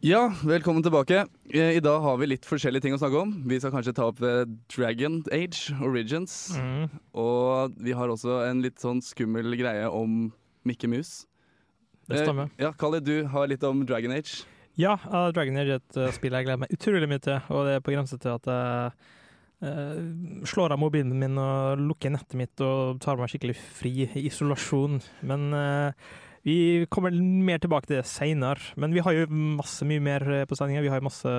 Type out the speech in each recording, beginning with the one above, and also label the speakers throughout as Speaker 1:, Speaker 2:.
Speaker 1: Ja, velkommen tilbake. Eh, I dag har vi litt forskjellige ting å snakke om. Vi skal kanskje ta opp eh, Dragon Age Origins.
Speaker 2: Mm.
Speaker 1: Og vi har også en litt sånn skummel greie om Mikke Mus.
Speaker 2: Det stemmer.
Speaker 1: Eh, ja, Kali, du har litt om Dragon Age.
Speaker 2: Ja, uh, Dragon Age er et uh, spill jeg gleder meg utrolig mye til, og det er på grense til at jeg uh, slår av mobilen min og lukker nettet mitt og tar meg skikkelig fri i isolasjon. Men uh, vi kommer mer tilbake til det seinere. Men vi har jo masse mye mer eh, på sendinga. Vi har jo masse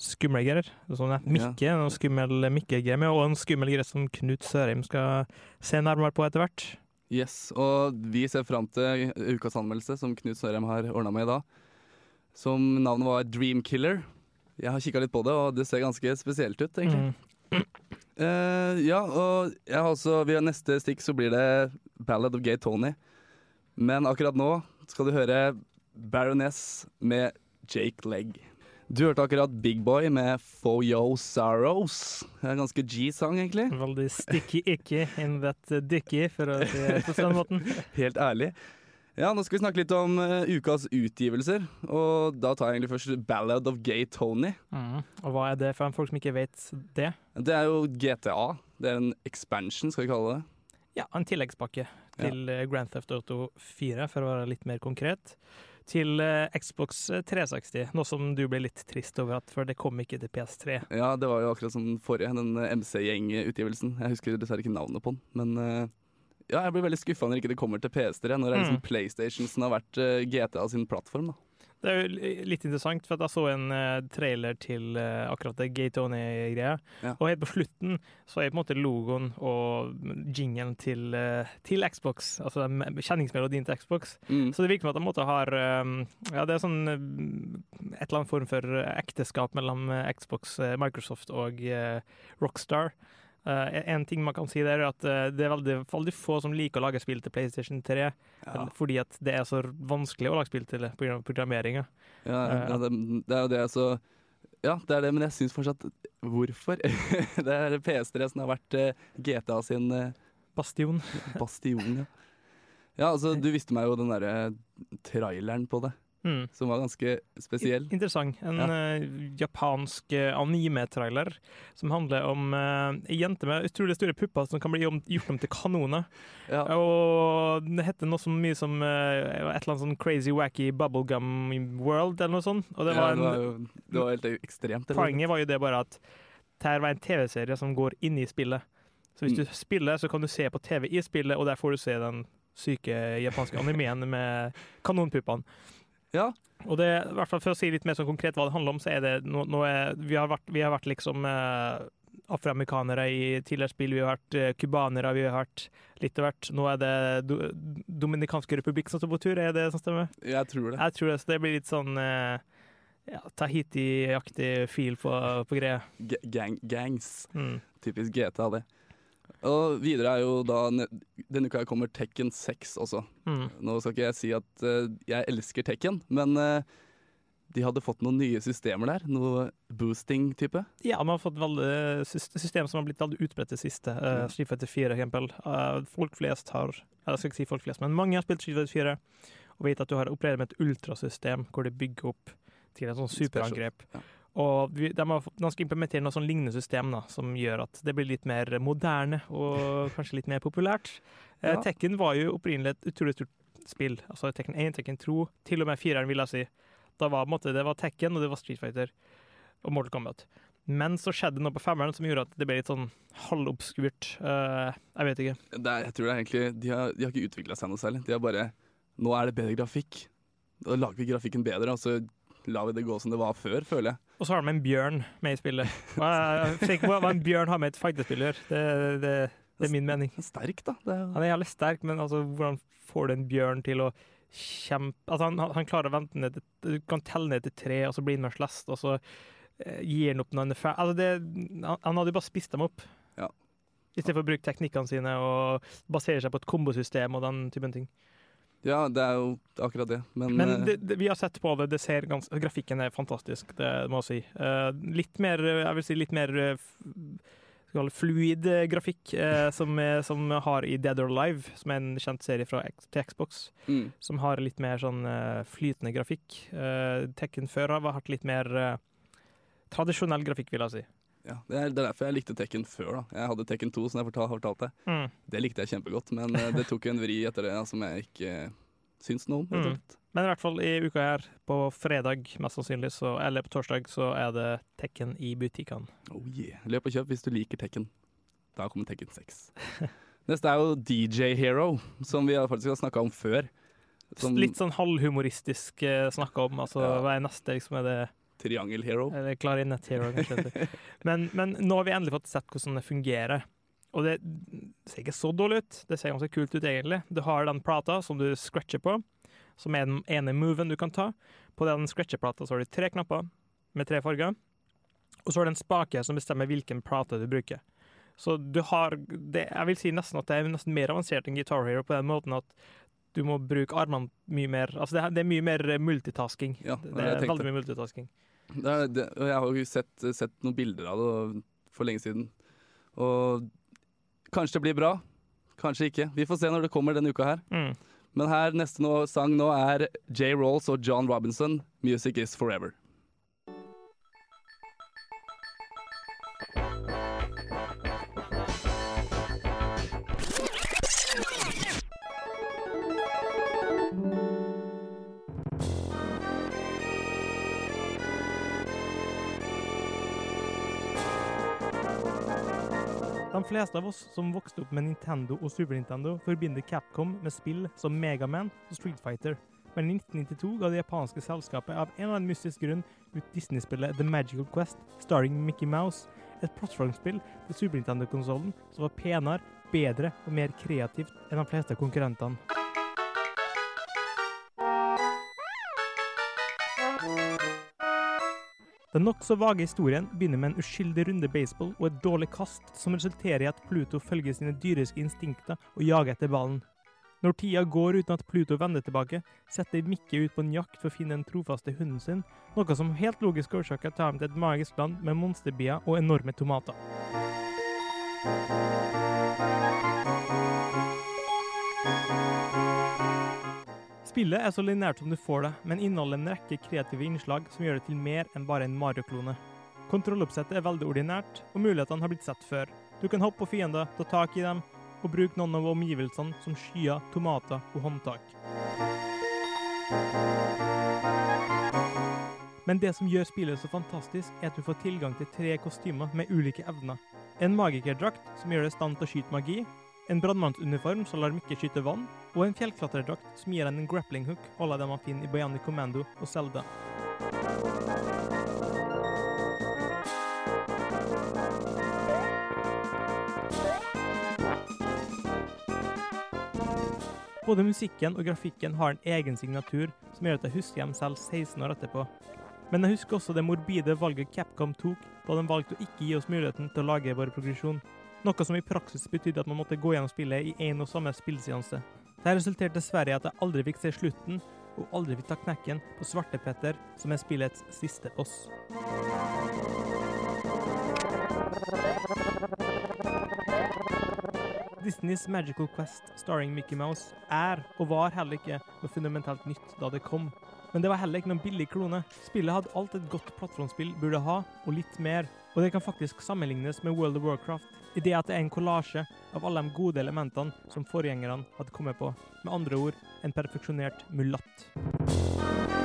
Speaker 2: skumle greier. Sånn Mikke, Mikke, en skummel Mikke-game, og en skummel greie som Knut Sørheim skal se nærmere på etter hvert.
Speaker 1: Yes, og vi ser fram til ukas anmeldelse, som Knut Sørheim har ordna med i dag. Som navnet var Dreamkiller. Jeg har kikka litt på det, og det ser ganske spesielt ut, egentlig.
Speaker 2: Mm.
Speaker 1: Uh, ja, og jeg har også, ved neste stikk så blir det Ballad of Gay Tony. Men akkurat nå skal du høre Baroness med Jake Legg. Du hørte akkurat Big Boy med For Yo Sorrows. Det er en ganske G-sang, egentlig.
Speaker 2: Veldig sticky icky in that dicky, for å si det på den måten.
Speaker 1: Helt ærlig. Ja, nå skal vi snakke litt om uh, ukas utgivelser. Og da tar jeg egentlig først Ballad of Gay Tony.
Speaker 2: Mm. Og hva er det for folk som ikke vet det?
Speaker 1: Det er jo GTA. Det er en expansion, skal vi kalle det.
Speaker 2: Ja, en tilleggspakke til ja. Eh, Grand Theft Auto 4, for å være litt mer konkret. Til uh, Xbox 360, noe som du ble litt trist over, at, for det kom ikke til PS3.
Speaker 1: Ja, det var jo akkurat som forrige, den MC-gjeng-utgivelsen. Jeg husker dessverre ikke navnet på den, men ja, jeg blir veldig skuffa når ikke det kommer til PS3, når det er liksom mm. PlayStation som har vært GTA sin plattform. da.
Speaker 2: Det er jo litt interessant, for jeg så en uh, trailer til uh, akkurat det Gay Tony-greia. Ja. Og helt på slutten så er på en måte logoen og jingelen til, uh, til Xbox, altså kjenningsmelodien til Xbox. Mm. Så det virker som at de måtte har um, Ja, det er sånn et eller annet form for ekteskap mellom Xbox, Microsoft og Rockstar. Uh, en ting man kan si der er at uh, det er veldig, veldig, få som liker å lage spill til PlayStation 3, ja. fordi at det er så vanskelig å lage spill til pga. programmeringa.
Speaker 1: Ja, ja det, det, er jo det, så Ja, det er det, men jeg syns fortsatt Hvorfor? det er PS3 som har vært uh, GTA sin
Speaker 2: Bastion.
Speaker 1: Bastion, ja. Ja, altså, du visste meg jo den derre traileren på det. Mm. Som var ganske spesiell.
Speaker 2: Interessant. En ja. uh, japansk uh, anime-trailer som handler om uh, ei jente med utrolig store pupper som kan bli om, gjort om til kanoner. Ja. Og det heter noe så mye som et eller annet sånn crazy wacky bubblegum world, eller noe sånt. Og det, var, en,
Speaker 1: det var jo det var helt ekstremt.
Speaker 2: Poenget var jo det bare at dette var en TV-serie som går inn i spillet. Så hvis mm. du spiller, så kan du se på TV i spillet, og der får du se den syke japanske animeen med kanonpuppene.
Speaker 1: Ja.
Speaker 2: Og det, i hvert fall For å si litt mer sånn konkret hva det handler om, så er det nå, nå er, vi, har vært, vi har vært liksom eh, afroamerikanere i tidligere spill, vi har vært eh, vi har vært litt av hvert. Nå er det do, Dominikanske republikk som står på tur, er det som stemmer?
Speaker 1: Jeg tror det.
Speaker 2: Jeg tror det, Så det blir litt sånn eh, ja, Tahiti-aktig feel på, på greia.
Speaker 1: G gang, gangs. Mm. Typisk GTA, det. Og videre er jo da Denne uka kommer Tekken 6 også. Mm. Nå skal ikke jeg si at uh, jeg elsker Tekken, men uh, de hadde fått noen nye systemer der. Noe boosting-type.
Speaker 2: Ja, man har fått veldig system som har blitt veldig utbredt det siste. Uh, Street Fighter 4, eksempel. Uh, folk flest har Jeg skal ikke si folk flest, men mange har spilt Street Fighter 4 og vet at du har operert med et ultrasystem hvor du bygger opp til en sånn superangrep. Ja. Og vi, de, har, de, skal implementere noe sånn lignende system da, som gjør at det blir litt mer moderne og kanskje litt mer populært. Eh, ja. Tekken var jo opprinnelig et utrolig stort spill. Altså Tekken 1, Tekken 2, til og med 4 vil jeg si. Da var, måte, det var Tekken, og det var Street Fighter og Mortal Kombat. Men så skjedde noe på femmeren som gjorde at det ble litt sånn halvobskurt. Uh, jeg vet ikke.
Speaker 1: Er, jeg tror det er egentlig De har, de har ikke utvikla seg noe særlig. De har bare Nå er det bedre grafikk. Da lager vi grafikken bedre, og så lar vi det gå som det var før, føler jeg.
Speaker 2: Og så har de en bjørn med i spillet. Hva en bjørn har med et fightespiller. Det, det, det, er min mening.
Speaker 1: Sterk, da. Er...
Speaker 2: Han er jævlig sterk, men altså, hvordan får du en bjørn til å kjempe altså, han, han, klarer å vente ned til, Du kan telle ned til tre, og så blir han slest, og så eh, gir han opp når han er ferdig. Altså, han, han hadde jo bare spist dem opp.
Speaker 1: Ja.
Speaker 2: I stedet for å bruke teknikkene sine og basere seg på et kombosystem og den typen ting.
Speaker 1: Ja, det er jo akkurat det. Men,
Speaker 2: Men eh, det, det, vi har sett på det. det ser gans, grafikken er fantastisk, det må jeg si. Uh, litt mer, jeg vil si litt mer uh, fluid eh, grafikk, uh, som, som har i Dead or Alive, som er en kjent serie fra til Xbox,
Speaker 1: Mm.
Speaker 2: som har litt mer sånn eh, flytende grafikk. Eh, Tekken før har hatt litt mer eh, tradisjonell grafikk, vil jeg si.
Speaker 1: Ja, det, er, det er derfor jeg likte Tekken før. da Jeg hadde Tekken 2, som jeg fortal, fortalte.
Speaker 2: Mm.
Speaker 1: Det likte jeg kjempegodt, men eh, det tok en vri etter det som jeg ikke eh, syns noe om.
Speaker 2: Mm. Men i hvert fall i uka her, på fredag mest sannsynlig, så, eller på torsdag, så er det Tekken i butikkene.
Speaker 1: Oh yeah. Løp og kjøp hvis du liker Tekken. Da kommer Tekken 6. Neste er jo DJ Hero, som vi faktisk har snakka om før. Som
Speaker 2: Litt sånn halvhumoristisk eh, snakka om. Altså,
Speaker 1: Ja.
Speaker 2: Hva er neste? liksom er det
Speaker 1: Triangel Hero.
Speaker 2: Eller klarinett hero, kanskje. Men, men nå har vi endelig fått sett hvordan det fungerer. Og det ser ikke så dårlig ut. Det ser ganske kult ut, egentlig. Du har den plata som du scratcher på, som er den ene moven du kan ta. På den scratcheplata har du tre knapper med tre farger. Og så har du en spake som bestemmer hvilken plate du bruker. Så du har det, Jeg vil si nesten at det er nesten mer avansert enn Guitar Hero på den måten at du må bruke armene mye mer Altså det det er mye mer multitasking.
Speaker 1: Ja, det
Speaker 2: det, er veldig mye multitasking.
Speaker 1: Det er, det, og jeg har jo sett, sett noen bilder av det for lenge siden. Og kanskje det blir bra, kanskje ikke. Vi får se når det kommer denne uka her.
Speaker 2: Mm.
Speaker 1: Men her neste nå, sang nå er J. Rolls og John Robinson, 'Music Is Forever'.
Speaker 2: De fleste av oss som vokste opp med Nintendo og Super Nintendo, forbinder Capcom med spill som Megaman og Street Fighter. Men i 1992 ga det japanske selskapet av en eller annen mystisk grunn ut Disney-spillet The Magical Quest, starring Mickey Mouse, et plattformspill til Super Nintendo-konsollen som var penere, bedre og mer kreativt enn de fleste konkurrentene. Den nokså vage historien begynner med en uskyldig runde baseball og et dårlig kast, som resulterer i at Pluto følger sine dyriske instinkter og jager etter ballen. Når tida går uten at Pluto vender tilbake, setter Mikke ut på en jakt for å finne den trofaste hunden sin, noe som helt logisk årsaker tar ham til et magisk land med monsterbier og enorme tomater. Spillet er så lineært som du får det, men inneholder en rekke kreative innslag som gjør det til mer enn bare en Mario-klone. Kontrolloppsettet er veldig ordinært, og mulighetene har blitt sett før. Du kan hoppe på fiender, ta tak i dem, og bruke noen av omgivelsene som skyer, tomater og håndtak. Men det som gjør spillet så fantastisk, er at du får tilgang til tre kostymer med ulike evner. En magikerdrakt som gjør deg i stand til å skyte magi, en brannmannsuniform som lar Mikke skyte vann, og en fjellklatredrakt som gir en en grappling hook à la det man finner i Bionic Commando og Zelda. Både musikken og grafikken har en egen signatur som gjør at jeg husker dem selv 16 år etterpå. Men jeg husker også det morbide valget Capcom tok da de valgte å ikke gi oss muligheten til å lage vår progresjon. Noe som i praksis betydde at man måtte gå gjennom spillet i én og samme spillseanse. Det resulterte dessverre i at jeg aldri fikk se slutten, og aldri fikk ta knekken på Svartepetter, som er spillets siste boss. Disneys Magical Quest starring Mickey Mouse er og var heller ikke noe fundamentalt nytt da det kom. Men det var heller ikke noen billig klone. Spillet hadde alt et godt plattformspill burde ha, og litt mer. Og det kan faktisk sammenlignes med World of Warcraft, i det at det er en kollasje av alle de gode elementene som forgjengerne hadde kommet på. Med andre ord en perfeksjonert mulatt.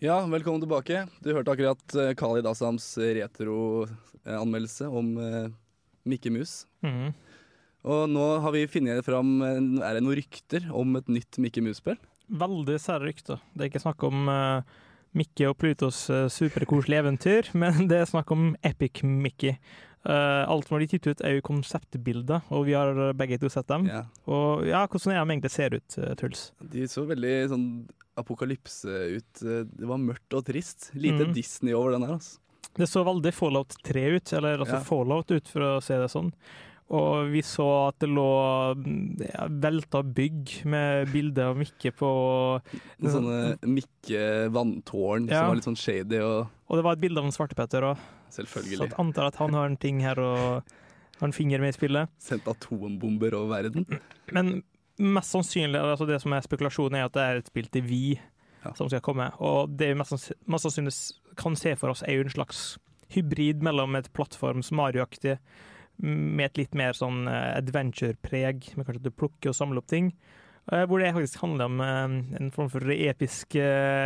Speaker 1: Ja, velkommen tilbake. Du hørte akkurat Kali Khalid Assams retro-anmeldelse om uh, Mikke Mus.
Speaker 2: Mhm.
Speaker 1: Og nå har vi funnet fram eh, Er det noen rykter om et nytt Mikke Mus-spill?
Speaker 2: Veldig sære rykter. Det er ikke snakk om uh, Mickey og Plutos uh, superkoselige eventyr, men det er snakk om Epic Mickey. Uh, alt som har blitt gitt ut, er jo konseptbilder, og vi har uh, begge to sett dem.
Speaker 1: Yeah.
Speaker 2: Og ja, hvordan er de egentlig ser ut, uh, Truls?
Speaker 1: De så veldig sånn apokalypse ut. Eh, Det var mørkt og trist. Lite
Speaker 2: mm.
Speaker 1: Disney over den her, altså.
Speaker 2: Det så veldig Fallout 3 ut, eller altså
Speaker 1: yeah.
Speaker 2: Fallout ut, for å si det sånn. Og vi så at det lå ja, velta bygg med bilder av Mikke på
Speaker 1: Noen sånne Mikke-vanntårn
Speaker 2: Ja.
Speaker 1: som var litt sånn shady, og
Speaker 2: Og det var et bilde av en Svartepetter òg, så jeg antar at han har en ting her og har en finger med i spillet.
Speaker 1: sendt atombomber over verden.
Speaker 2: Men mest sannsynlig, altså det som er spekulasjonen, er at det er et spill til vi
Speaker 1: Ja.
Speaker 2: som skal komme. Og det vi mest, mest sannsynlig kan se for oss, er jo en slags hybrid mellom et plattforms Mario-aktig med et litt mer sånn eh, adventure-preg, med kanskje at du plukker og samler opp ting. eh, Hvor det faktisk handler om eh, en form for episk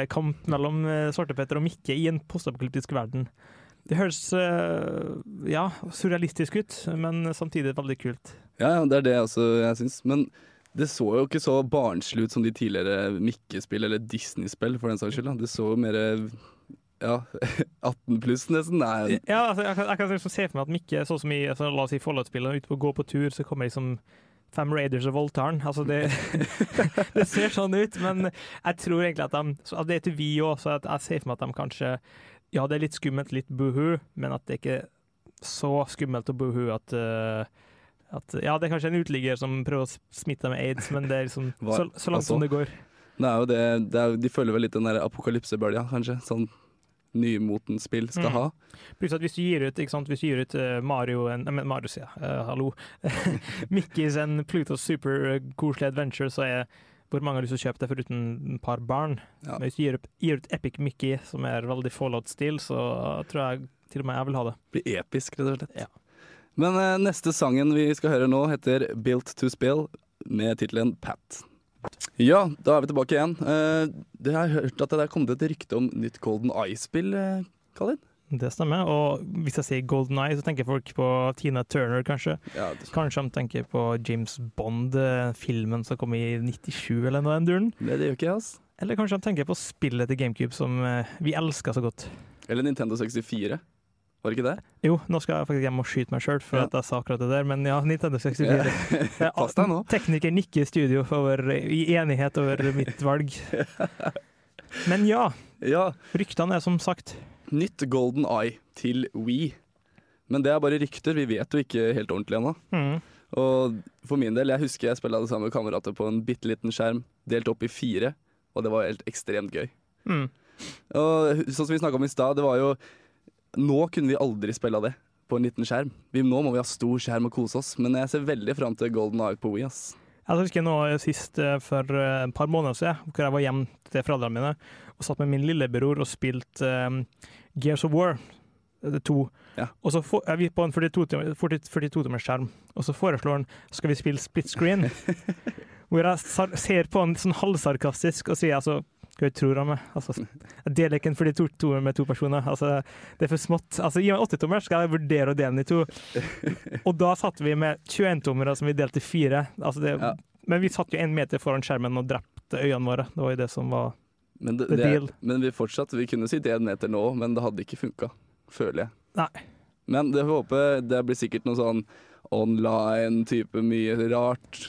Speaker 2: kamp mellom eh, Svartepetter og Mikke i en postapokalyptisk verden. Det høres eh, ja, surrealistisk ut, men samtidig veldig kult.
Speaker 1: Ja, ja, det er det også jeg syns. Men det så jo ikke så barnslig ut som de tidligere Mikke-spill, eller Disney-spill for den saks skyld. Det så jo mer ja, 18 pluss nesten. Nei,
Speaker 2: Ja, altså, jeg kan, jeg kan liksom se for meg at Mikke, sånn som i altså, la oss si Follow-spillet, ute på å gå på tur, så kommer liksom fem Raiders og voldtar. Altså, det, det ser sånn ut, men jeg tror egentlig at de at Det er til vi òg, så jeg ser for meg at de kanskje Ja, det er litt skummelt, litt buhu, men at det ikke er så skummelt og buhu at uh, at, ja, det er kanskje en uteligger som prøver å smitte med aids, men det er liksom
Speaker 1: Hva-
Speaker 2: så, så langt
Speaker 1: altså?
Speaker 2: som det går.
Speaker 1: Det er jo det, det er, De følger vel litt den der apokalypsebølga, kanskje. Sånn nymoten spill skal
Speaker 2: Mm.
Speaker 1: ha.
Speaker 2: Pluss at hvis du gir ut, sant? Du gir ut uh, Mario en, men Mario sier jeg, eh, hallo. Mickey's en Pluto Super koselig adventure, så er hvor mange har lyst til å kjøpe det foruten et par barn?
Speaker 1: Ja.
Speaker 2: Men hvis du gir, gir ut Epic Mickey, som er veldig Fallout-stil, så tror jeg til og med jeg vil ha det.
Speaker 1: Blir episk, rett og slett.
Speaker 2: Ja.
Speaker 1: Men eh, neste sangen vi skal høre nå, heter 'Built to Spill', med tittelen 'Pat'. Ja, da er vi tilbake igjen. Eh, det har jeg hørt at det er kommet et rykte om nytt Golden Eye-spill, eh, Khalid?
Speaker 2: Det stemmer. Og hvis jeg sier Golden Eye, så tenker folk på Tina Turner, kanskje.
Speaker 1: Ja, det,
Speaker 2: Kanskje de tenker på James Bond, eh, filmen som kom i 97 eller noe den duren.
Speaker 1: det gjør ikke jeg, ass.
Speaker 2: Eller kanskje de tenker på spillet til GameCube som eh, vi elsker så godt.
Speaker 1: Eller Nintendo 64. Var det ikke det?
Speaker 2: Jo, nå skal jeg faktisk hjem og skyte meg sjøl for
Speaker 1: Ja.
Speaker 2: at jeg sa akkurat det der, men ja, Nintendo 64.
Speaker 1: Pass deg nå.
Speaker 2: Tekniker nikker i studio over, i enighet over mitt valg. Men ja,
Speaker 1: Ja,
Speaker 2: ryktene er som sagt
Speaker 1: nytt Golden Eye til Wii. Men det er bare rykter, vi vet jo ikke helt ordentlig ennå.
Speaker 2: mm,
Speaker 1: Og for min del, jeg husker jeg spilte det samme med kamerater på en bitte liten skjerm, delt opp i fire, og det var helt ekstremt gøy.
Speaker 2: mm.
Speaker 1: Og sånn som vi snakka om i stad, det var jo Nå kunne vi aldri spille det på en liten skjerm. Vi, nå må vi ha stor skjerm og kose oss, men jeg ser veldig fram til Golden Eye på Wii. ass.
Speaker 2: Jeg husker nå sist eh, for eh, et par måneder siden, hvor jeg var hjemme til foreldrene mine og satt med min lillebror og spilte um, Gears of War. Det er to.
Speaker 1: Ja.
Speaker 2: Og så får- er vi på en 42-timers 42 skjerm, og så foreslår han skal vi spille split screen. hvor jeg ser på han sånn halvsarkastisk og sier altså hva tror han meg? Altså, jeg deler ikke en 42 med to personer. Altså, det er for smått. Altså, Gi meg 80-tommer, skal jeg vurdere å dele den i to. Og da satt vi med 21-tommere som vi delte i fire. Altså, det,
Speaker 1: Ja.
Speaker 2: Men vi satt jo en meter foran skjermen og drepte øynene våre. Det var jo det som var
Speaker 1: Men, det, det,
Speaker 2: er,
Speaker 1: men vi fortsatt, vi kunne sitte én meter nå, men det hadde ikke funka, føler jeg.
Speaker 2: Nei.
Speaker 1: Men det får håpe det blir sikkert noe sånn online-type mye rart.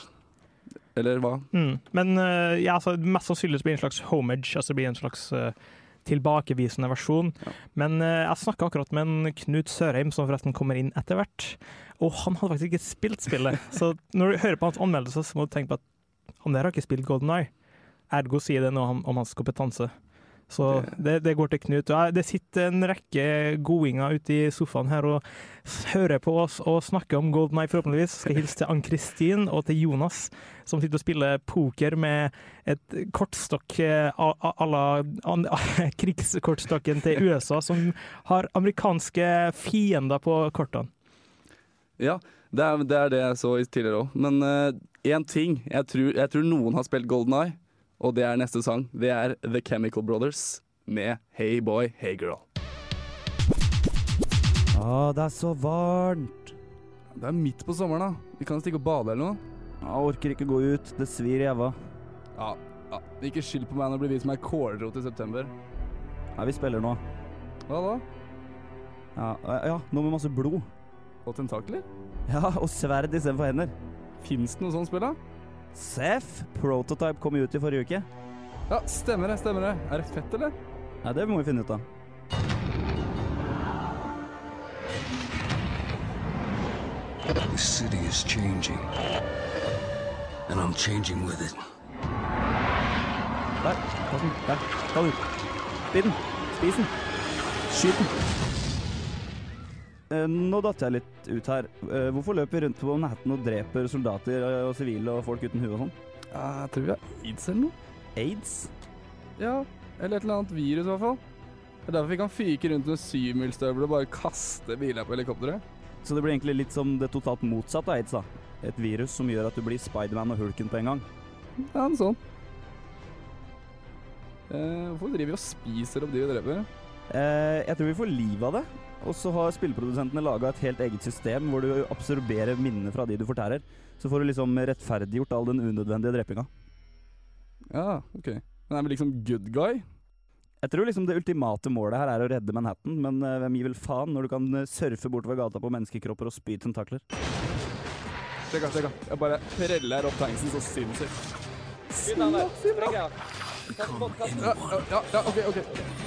Speaker 1: Eller hva?
Speaker 2: mm. Men uh, ja, altså, mest sannsynlig blir det en slags homage, altså det blir en slags uh, tilbakevisende versjon.
Speaker 1: Ja.
Speaker 2: Men uh, jeg snakka akkurat med en Knut Sørheim, som forresten kommer inn etter hvert. Og han hadde faktisk ikke spilt spillet. så når du hører på hans anmeldelse, så må du tenke på at han der har ikke spilt Golden Eye. Ergo sier det noe om, om hans kompetanse. Så det, det går til Knut. Det sitter en rekke godinger ute i sofaen her og hører på oss og snakker om Golden Eye, forhåpentligvis. Skal hilse til Ann-Kristin og til Jonas, som sitter og spiller poker med et kortstokk eh, à la krigskortstokken til USA, som har amerikanske fiender på kortene.
Speaker 1: Ja, det er det, er det jeg så tidligere òg. Men én ting jeg tror, jeg tror noen har spilt Golden Eye, og det er neste sang. Det er The Chemical Brothers med Hey Boy, Hey Girl.
Speaker 3: Å, det er så varmt.
Speaker 1: Det er midt på sommeren, da. Vi kan stikke og bade eller noe.
Speaker 3: Jeg orker ikke gå ut. Det svir i ræva.
Speaker 1: Ja, ja. Ikke skyld på meg når det blir vi som er kålrot i september.
Speaker 3: Nei, vi spiller nå.
Speaker 1: Hva da?
Speaker 3: Ja, ja, noe med masse blod.
Speaker 1: Og tentakler?
Speaker 3: Ja, og sverd istedenfor hender.
Speaker 1: Fins det noe sånt spill, da?
Speaker 3: Seff Prototype kom ut i forrige uke.
Speaker 1: Ja, stemmer det. stemmer det. Er det fett, eller?
Speaker 3: Nei, det må vi finne ut av.
Speaker 4: The city is changing, and I'm changing with it.
Speaker 3: Der. Ta den. Der. Ta den. Spis den. Skyt den. Eh, Nå datt jeg litt ut her. Eh, Hvorfor løper vi rundt på Manhattan og dreper soldater eh, og sivile og folk uten hue og sånn?
Speaker 1: Jeg tror vi har aids eller noe.
Speaker 3: Aids?
Speaker 1: Ja, eller et eller annet virus i hvert fall. Det er derfor vi kan fyke rundt med syvmilsstøvler og bare kaste biler på helikopteret.
Speaker 3: Så det blir egentlig litt som det totalt motsatte av aids, da. Et virus som gjør at du blir Spiderman og Hulken på en gang.
Speaker 1: Ja, en sånn. Eh, hvorfor driver vi og spiser opp de vi dreper?
Speaker 3: Eh, jeg tror vi får liv av det. Og så har spillprodusentene laga et helt eget system hvor du absorberer minnene fra de du fortærer. Så får du liksom rettferdiggjort all den unødvendige drepinga.
Speaker 1: Ja, ok. Men er vi liksom good guy?
Speaker 3: Jeg tror liksom det ultimate målet her er å redde Manhattan, men eh, hvem gir vel faen når du kan eh, surfe bortover gata på menneskekropper og spy tentakler?
Speaker 1: Sjekk, da, sjekk. da. Jeg bare preller opp tanksen så sinnssykt.
Speaker 4: Become
Speaker 1: Ja, ja, ja, ja, ok, ok.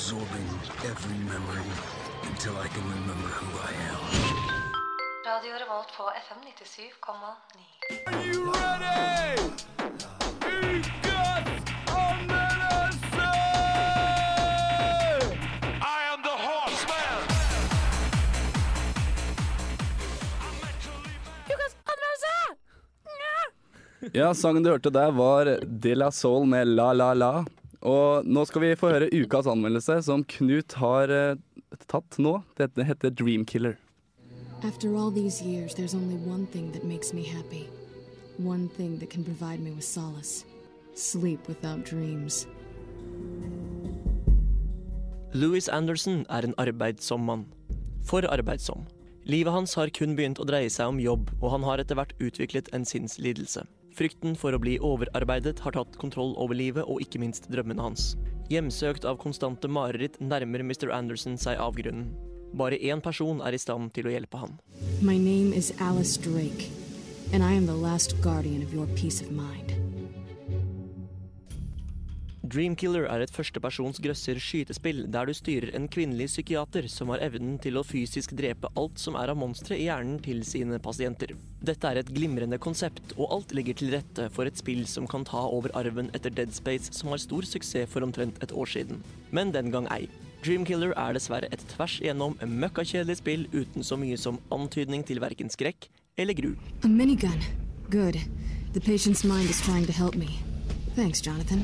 Speaker 4: Absorbing every memory until I can remember who I am.
Speaker 5: Radio Revolt på FM 97,9.
Speaker 1: Ja, sangen du hørte der var De La Soul med La La La. Og nå skal vi få høre ukas anmeldelse, som Knut har uh, tatt nå. Dette heter Dreamkiller.
Speaker 6: After all these years, there's only one thing that makes me happy. One thing that can provide me with solace sleep without dreams.
Speaker 7: Louis Anderson er en arbeidsom mann. For arbeidsom. Livet hans har kun begynt å dreie seg om jobb, og han har etter hvert utviklet en sinnslidelse. Frykten for å bli overarbeidet har tatt kontroll over livet og ikke minst drømmene hans. Hjemsøkt av konstante mareritt nærmer Mr. Anderson seg avgrunnen. Bare én person er i stand til å hjelpe han.
Speaker 6: My name is Alice Drake, and I am the last guardian of your peace of.
Speaker 7: Dreamkiller er et førstepersons grøsser skytespill der du styrer en kvinnelig psykiater som har evnen til å fysisk drepe alt som er av monstre i hjernen til sine pasienter. Dette er et glimrende konsept, og alt ligger til rette for et spill som kan ta over arven etter Dead Space, som har stor suksess for omtrent et år siden. Men den gang ei. Dreamkiller er dessverre et tvers igjennom møkkakjedelig spill uten så mye som antydning til verken skrekk eller gru.
Speaker 6: A minigun. Good. The patient's mind is trying to help me. Thanks, Jonathan.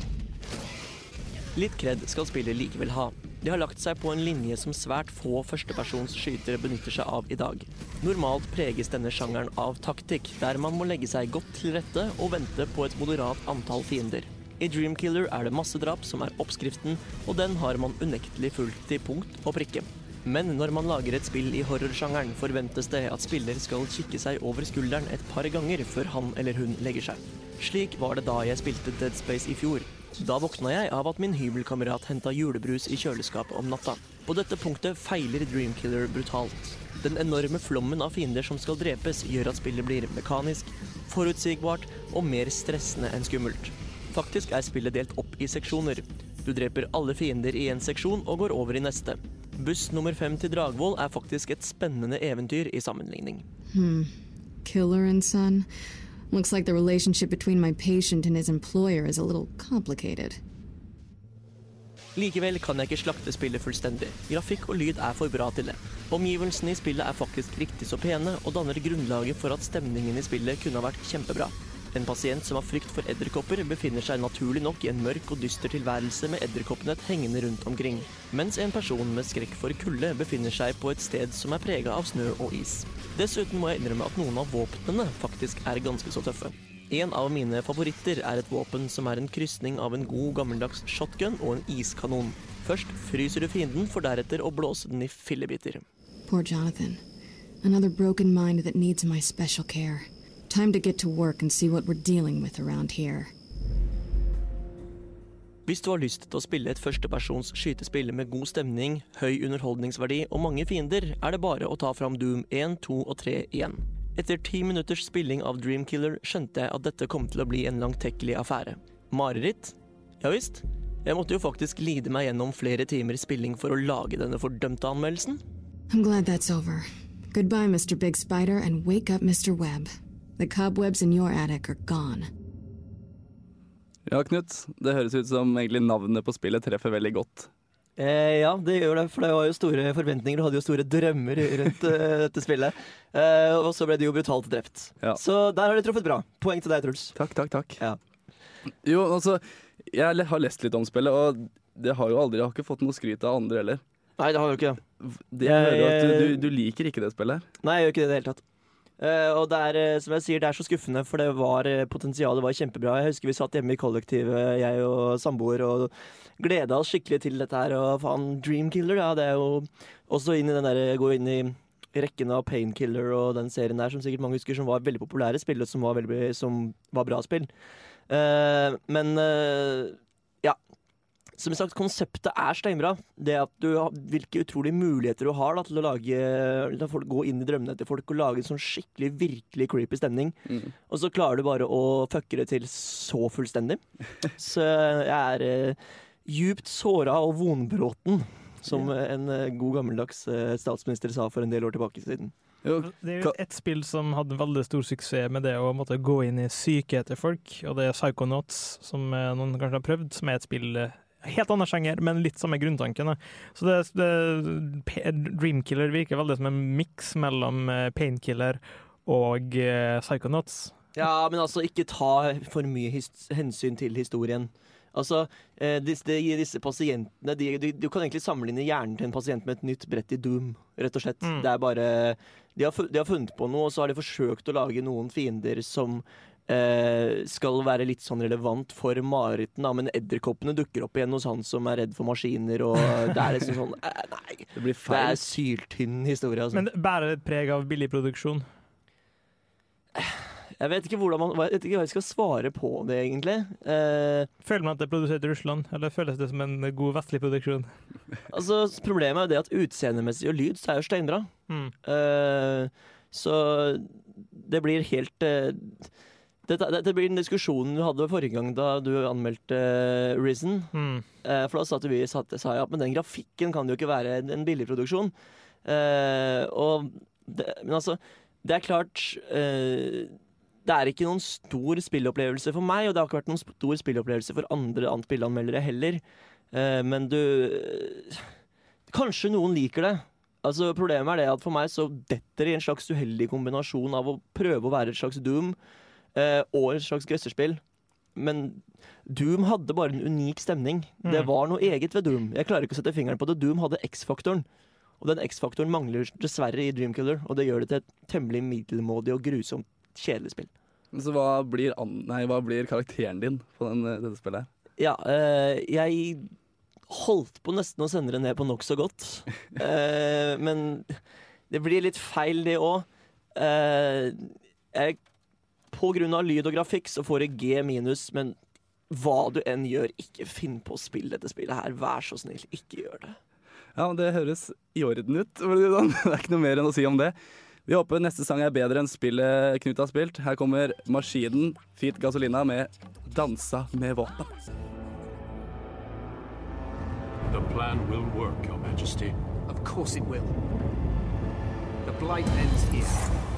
Speaker 7: Litt kred skal spillet likevel ha. De har lagt seg på en linje som svært få førstepersonsskytere benytter seg av i dag. Normalt preges denne sjangeren av taktikk, der man må legge seg godt til rette og vente på et moderat antall fiender. I Dreamkiller er det massedrap som er oppskriften, og den har man unektelig fulgt til punkt og prikke. Men når man lager et spill i horrorsjangeren, forventes det at spiller skal kikke seg over skulderen et par ganger før han eller hun legger seg. Slik var det da jeg spilte Dead Space i fjor. Da våkna jeg av at min hybelkamerat henta julebrus i kjøleskapet om natta. På dette punktet feiler Dreamkiller brutalt. Den enorme flommen av fiender som skal drepes, gjør at spillet blir mekanisk, forutsigbart og mer stressende enn skummelt. Faktisk er spillet delt opp i seksjoner. Du dreper alle fiender i en seksjon og går over i neste. Buss nummer fem til Dragvoll er faktisk et spennende eventyr i sammenligning. Hmm.
Speaker 6: Killer and son? Looks like the relationship between my patient and his employer is a little complicated.
Speaker 7: Likevel kan jeg ikke slakte spillet fullstendig. Grafikk og lyd er for bra til det. Omgivelsene i spillet er faktisk riktig så pene, og danner grunnlaget for at stemningen i spillet kunne ha vært kjempebra. En pasient som har frykt for edderkopper, befinner seg naturlig nok i en mørk og dyster tilværelse med edderkoppnett hengende rundt omkring, mens en person med skrekk for kulde befinner seg på et sted som er prega av snø og is. Dessuten må jeg innrømme at noen av våpnene faktisk er ganske så tøffe. En av mine favoritter er et våpen som er en krysning av en god gammeldags shotgun og en iskanon. Først fryser du fienden, for deretter å blåse den i fillebiter.
Speaker 6: Poor Jonathan. Another broken mind that needs my special care. Time to get to work and see what we're dealing with around here.
Speaker 7: Hvis du har lyst til å spille et førstepersons skytespill med god stemning, høy underholdningsverdi og mange fiender, er det bare å ta fram Doom 1, 2 og 3 igjen. Etter ti minutters spilling av Dreamkiller skjønte jeg at dette kom til å bli en langtekkelig affære. Mareritt? Ja visst. Jeg måtte jo faktisk lide meg gjennom flere timer spilling for å lage denne fordømte anmeldelsen.
Speaker 6: I'm glad that's over. Goodbye, Mr. Big Spider, and wake up, Mr. Web. The cobwebs in your attic are gone.
Speaker 1: Ja, Knut. Det høres ut som egentlig navnet på spillet treffer veldig godt.
Speaker 7: Eh, ja, det gjør det, for det var jo store forventninger. Du hadde jo store drømmer rundt uh, dette spillet. Eh, og så ble det jo brutalt drept.
Speaker 1: Ja.
Speaker 7: Så der har du truffet bra. Poeng til deg, Truls.
Speaker 1: Takk, takk, takk.
Speaker 7: Ja.
Speaker 1: Jo, altså, jeg har lest litt om spillet, og det har jo aldri, jeg har ikke fått noe skryt av andre heller.
Speaker 7: Nei, det har jo ikke det.
Speaker 1: Det, jeg hører at du, du, du liker ikke det spillet her.
Speaker 7: Nei, jeg gjør ikke det i det hele tatt. Eh, og det er, eh, som jeg sier, det er så skuffende, for det var potensial, potensialet var kjempebra. Jeg husker vi satt hjemme i kollektivet, jeg og samboer, og gleda oss skikkelig til dette her. Og faen, Dreamkiller, ja, det er jo også inn i den der, gå inn i rekken av Painkiller og den serien der, som sikkert mange husker, som var veldig populære spill, og som var, veldig, som var bra spill. Uh, men eh, ja. Som sagt, konseptet er steinbra. Det at du har, Hvilke utrolige muligheter du har da, til å lage La folk gå inn i drømmene til folk og lage en sånn skikkelig, virkelig creepy stemning.
Speaker 1: Mm.
Speaker 7: Og så klarer du bare å fucke det til så fullstendig. Så jeg er eh, djupt såra og vonbråten, som en eh, god gammeldags eh, statsminister sa for en del år tilbake siden.
Speaker 1: Jo,
Speaker 2: Det er jo et spill som hadde veldig stor suksess med det å måtte gå inn i psyket til folk, og det er Psychonauts, som eh, noen kanskje har prøvd, som er et spill eh, Helt annen sjanger, men litt samme grunntanken. Så det, det, Dreamkiller virker veldig som en miks mellom eh, Painkiller og eh, Psychonauts.
Speaker 7: Ja, men altså, ikke ta for mye hensyn til historien. Altså, eh, disse, disse pasientene de, du, Du kan egentlig sammenligne hjernen til en pasient med et nytt brett i Doom, rett og slett.
Speaker 2: Mm.
Speaker 7: Det er bare de har, de har funnet på noe, og så har de forsøkt å lage noen fiender som skal være litt sånn relevant for Mariten, da, men edderkoppene dukker opp igjen hos han som er redd for maskiner, og det er liksom sånn eh, Nei,
Speaker 1: det blir feil.
Speaker 7: det er syltynn historie, altså.
Speaker 2: Men det bærer et preg av billig produksjon.
Speaker 7: Jeg vet ikke hvordan man Jeg vet ikke hva jeg skal svare på det, egentlig. Eh,
Speaker 2: Føler man at det er produsert i Russland, eller føles det som en god vestlig produksjon?
Speaker 7: Altså, Problemet er jo det at utseendemessig og lyd så er jo steinbra.
Speaker 2: Mm.
Speaker 7: Eh, så det blir helt eh, dette, dette blir den diskusjonen du hadde forrige gang da du anmeldte uh, Risen.
Speaker 2: Mm.
Speaker 7: Eh, for da sa vi satt, sa at men den grafikken kan jo ikke være en, billig billigproduksjon. Eh, og det, men altså, det er klart eh, Det er ikke noen stor spillopplevelse for meg, og det har ikke vært noen stor spillopplevelse for andre spillanmeldere heller. Eh, men du Kanskje noen liker det. Altså Problemet er det at for meg så detter det i en slags uheldig kombinasjon av å prøve å være et slags Doom eh, og et slags grøsserspill. Men Doom hadde bare en unik stemning. Det
Speaker 2: Mm.
Speaker 7: var noe eget ved Doom. Jeg klarer ikke å sette fingeren på det. Doom hadde X-faktoren. Og den X-faktoren mangler dessverre i Dreamkiller, og det gjør det til et temmelig middelmådig og grusomt kjedelig spill.
Speaker 1: Så hva blir, nei, hva blir karakteren din på den, dette spillet? her?
Speaker 7: Ja, eh, jeg holdt på nesten å sende det ned på nokså godt. Eh, men det blir litt feil, det òg. Eh, jeg- av lyd og grafikk så får det G minus, men hva du enn gjør, ikke finn på å spille dette spillet her. Vær så snill, ikke gjør det.
Speaker 1: Ja, Det høres i orden ut. for Det sånn. Er ikke noe mer enn å si om det. Vi håper neste sang er bedre enn spillet Knut har spilt. Her kommer Maskinen Fit Gasolina med 'Dansa med våpen'.
Speaker 4: The plan will work, Your Majesty.
Speaker 8: Of course it will. The blight ends here.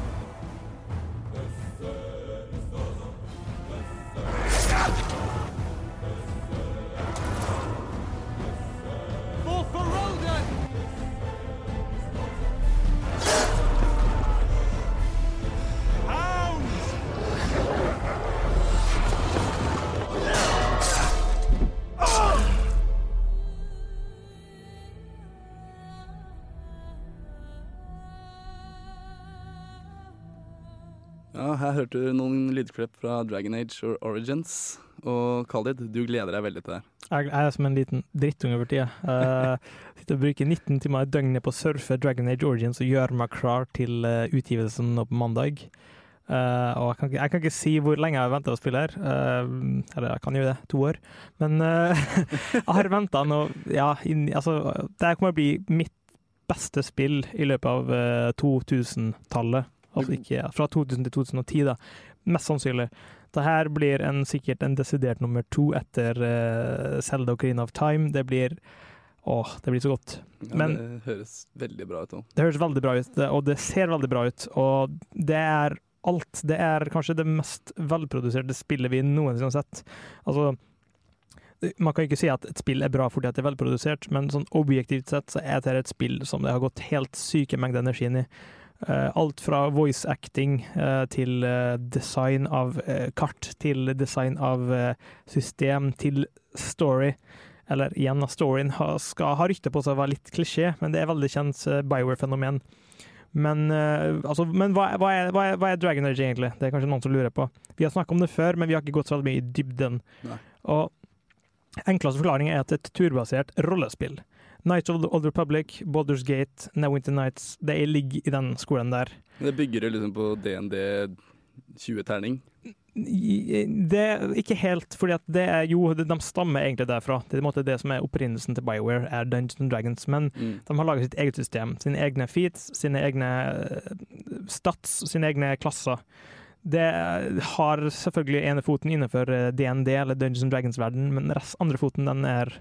Speaker 1: Ja, Her hørte du noen lydklipp fra Dragon Age or Origins. Og Khalid, du gleder deg veldig til det.
Speaker 2: Jeg er som en liten drittunge over tida. Uh, sitter og bruker 19 timer i døgnet på å surfe Dragon Age Origins og gjøre meg klar til eh, utgivelsen nå på mandag. Uh, og jeg kan, ikke, jeg kan ikke si hvor lenge jeg har venta å spille her. Uh, eller jeg kan gjøre det, to år. Men uh, jeg har venta nå Ja, inn, altså, det kommer til å bli mitt beste spill i løpet av eh, 2000-tallet. Altså ikke ja, fra 2000 til 2010, da. Mest sannsynlig. Det her blir en, sikkert en desidert nummer to etter uh, Zelda Green of Time. Det blir Åh, det blir så godt.
Speaker 1: Ja, det høres veldig bra ut òg.
Speaker 2: Det høres veldig bra ut, og det ser veldig bra ut. Og det er alt. Det er kanskje det mest velproduserte spillet vi noensinne har sett. Altså, man kan ikke si at et spill er bra fordi at det er velprodusert, men sånn objektivt sett så er dette et spill som det har gått helt syke mengder energi inn i. Eh, alt fra voice acting eh, til eh, design av kart, til design av system, til story. Eller igjen, storyen skal ha rykte på seg å være litt klisjé, men det er veldig kjent Bioware-fenomen. Men, altså, men hva, hva, er, hva, er, hva er Dragon Age egentlig? Det er kanskje noen som lurer på. Vi har snakket om det før, men vi har ikke gått så veldig mye i dybden.
Speaker 1: Nei.
Speaker 2: Og enkleste forklaring er at det er et turbasert rollespill. Night of the Old Republic, Baldur's Gate, Neverwinter Nights, det ligger i den skolen der.
Speaker 1: Det bygger jo liksom på DND 20-terning.
Speaker 2: Det er ikke helt, fordi at det er jo De stammer egentlig derfra. Det er det som er opprinnelsen til Bioware, er Dungeons and Dragons. Men
Speaker 1: Mm.
Speaker 2: de har laget sitt eget system. Sine egne feats, sine egne eh, stats, sine egne klasser. Det har selvfølgelig ene foten innenfor eh, DND, eller Dungeons and Dragons-verden, men rest, andre foten den er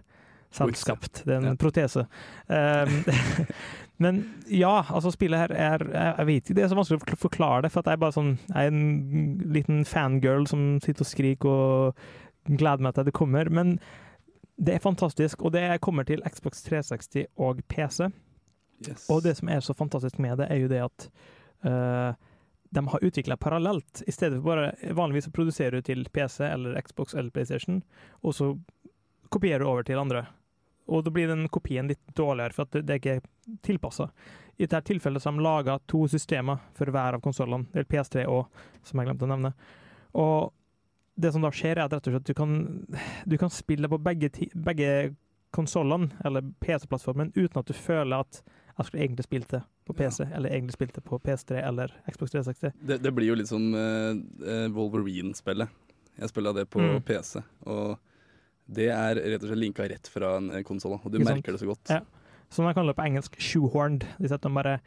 Speaker 2: selvskapt. Det er en
Speaker 1: Ja.
Speaker 2: protese. Um, men ja, altså spillet her er jeg, vet ikke, Det er så vanskelig å forklare det, for jeg er bare sånn Jeg er en liten fangirl som sitter og skriker og gleder meg til det kommer. Men det er fantastisk, og det kommer til Xbox 360 og PC.
Speaker 1: Yes.
Speaker 2: Og det som er så fantastisk med det, er jo det at uh, de har utvikla parallelt. I stedet for bare Vanligvis å produserer du til PC eller Xbox eller PlayStation, og så kopierer du over til andre. Og da blir den kopien litt dårligere, for at det er ikke tilpassa. I dette tilfellet har de laga to systemer for hver av konsollene, eller PS3 òg, som jeg glemte å nevne. Og det som da skjer, er at rett og slett du kan, du kan spille på begge, begge konsollene, eller PC-plattformen, uten at du føler at jeg skulle egentlig spilt det på PC, eller egentlig spilt det på PS3 eller Xbox 360.
Speaker 1: Det, det blir jo litt som eh, Wolverine-spillet. Jeg spilla det på
Speaker 2: Mm.
Speaker 1: PC, og det er rett og slett linka rett fra en konsoll, og du merker det så godt.
Speaker 2: Ja. Som de kaller det på engelsk 'shoehorned'. De setter de bare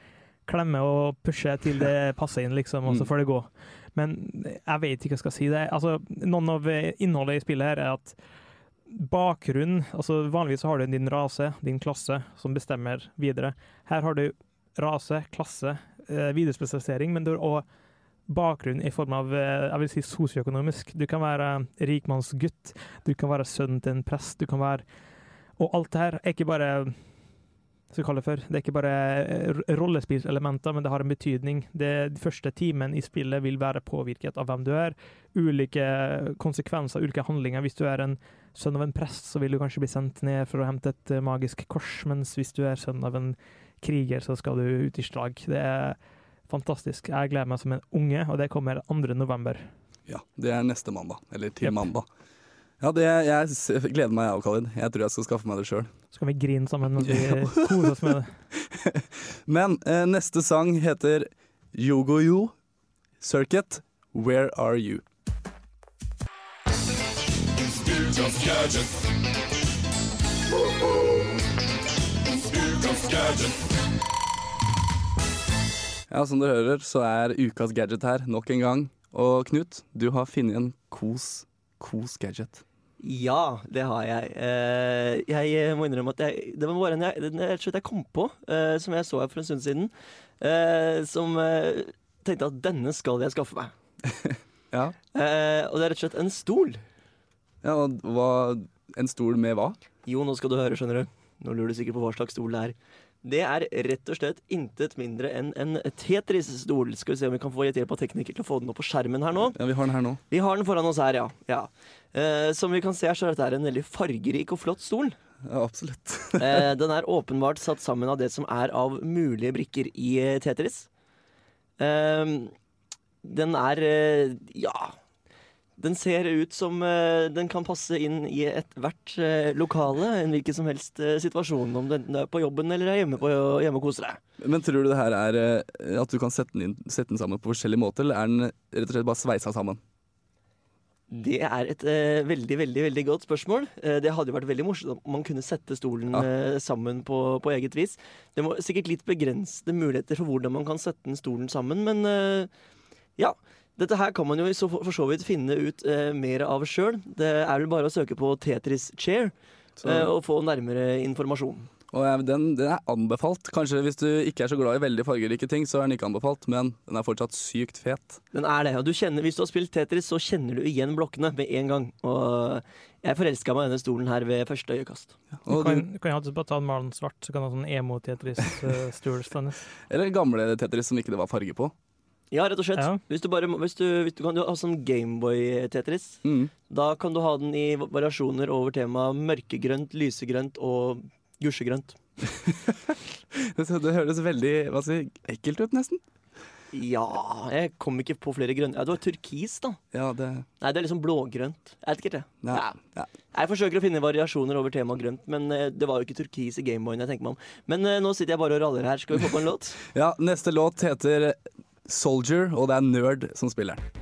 Speaker 2: klemmer og pusher til det passer inn, liksom, og så
Speaker 1: Mm.
Speaker 2: får det gå. Men jeg vet ikke hva jeg skal si. Det, altså, noen av innholdet i spillet her er at bakgrunn altså Vanligvis har du din rase, din klasse, som bestemmer videre. Her har du rase, klasse, eh, viderespesialisering, men du har òg bakgrunn i form av eh, jeg vil si sosioøkonomisk. Du kan være rikmannsgutt, du kan være sønn til en prest, du kan være Og alt det her er ikke bare skal kalle det for. Det er ikke bare eh, rollespillselementer, men det har en betydning. Det, de første timen i spillet vil være påvirket av hvem du er. Ulike konsekvenser, ulike handlinger. Hvis du er en sønn av en prest, så vil du kanskje bli sendt ned for å hente et eh, magisk kors, mens hvis du er sønn av en kriger, så skal du ut i slag. Det er fantastisk. Jeg gleder meg som en unge, og det kommer 2. november.
Speaker 1: Ja, Det er neste mandag. Eller til
Speaker 2: yep.
Speaker 1: mandag. Ja, det, jeg gleder meg, jeg òg, Khalid. Jeg tror jeg skal skaffe meg det sjøl.
Speaker 2: Så kan vi grine sammen mens vi koser oss med det.
Speaker 1: Men eh, neste sang heter Yogo-Yo Circuit, Where Are You? Ja, som du hører, så er ukas gadget her nok en gang. Og Knut, du har funnet en kos, kos gadget.
Speaker 7: Ja, det har jeg. Eh, jeg må innrømme at jeg, det var bare en jeg, rett jeg kom på, eh, som jeg så her for en stund siden. eh, som tenkte at denne skal jeg skaffe meg.
Speaker 1: Ja.
Speaker 7: Og det er rett og slett en stol.
Speaker 1: ja og hva, en stol med hva?
Speaker 7: Jo, nå skal du høre, skjønner du. Nå lurer du sikkert på hva slags stol det er. Det er rett og slett intet mindre enn en Tetris-stol. Skal vi se om vi kan få hjelp av tekniker til å få den opp på skjermen her nå.
Speaker 1: Ja, vi har den her nå.
Speaker 7: Vi har den foran oss her, ja. ja. Eh, som vi kan se her, så er dette en veldig fargerik og flott stol.
Speaker 1: Ja, absolutt.
Speaker 7: Eh, den er åpenbart satt sammen av det som er av mulige brikker i eh, Tetris. Eh, den er eh, ja Den ser ut som eh, den kan passe inn i ethvert uh, lokale. En hvilken som helst eh, situasjon. Om den er på jobben eller er hjemme, på, hjemme og koser deg.
Speaker 1: Men tror du det her er eh, at du kan sette den, inn, sette den sammen på forskjellige måter, eller er den rett og slett bare sveisa sammen?
Speaker 7: Det er et eh, veldig veldig, veldig godt spørsmål. Eh, det hadde jo vært veldig morsomt om man kunne sette stolen
Speaker 1: Ja.
Speaker 7: eh, sammen på, på eget vis. Det må sikkert litt begrensede muligheter for hvordan man kan sette den stolen sammen, men eh, ja. Dette her kan man jo så, for så vidt finne ut eh, mer av sjøl. Det er vel bare å søke på Tetris Chair, eh, og få nærmere informasjon.
Speaker 1: Og ja, den, den er anbefalt. Kanskje hvis du ikke er så glad i veldig fargerike ting, så er den ikke anbefalt, men den er fortsatt sykt fet.
Speaker 7: Den er det. og du kjenner, Hvis du har spilt Tetris, så kjenner du igjen blokkene med en gang. Og jeg forelska meg i denne stolen her ved første øyekast.
Speaker 2: Du
Speaker 1: Og
Speaker 2: kan,
Speaker 1: du,
Speaker 2: du kan jo alltid bare ta den malen svart, så kan du ha sånn emo-Tetris-stol stående.
Speaker 1: eller gamle Tetris som ikke det var farge på.
Speaker 7: Ja, rett og slett.
Speaker 2: Ja.
Speaker 7: Hvis du bare hvis du, hvis du kan ha sånn Gameboy-Tetris.
Speaker 1: Mm.
Speaker 7: Da kan du ha den i variasjoner over temaet mørkegrønt, lysegrønt og gusjegrønt.
Speaker 1: Det, det høres veldig hva si, ekkelt ut, nesten.
Speaker 7: Ja, jeg kom ikke på flere grønne. Ja, det var turkis, da.
Speaker 1: Ja, det
Speaker 7: Nei, det er liksom blågrønt. Jeg vet ikke det.
Speaker 1: ja.
Speaker 7: Ja.
Speaker 1: ja.
Speaker 7: Jeg forsøker å finne variasjoner over temaet grønt, men eh, det var jo ikke turkis i Gameboyen jeg tenker meg om. Men eh, nå sitter jeg bare og raller her. Skal vi få på en låt?
Speaker 1: ja, neste låt heter Soldier, og det er Nerd som spiller den.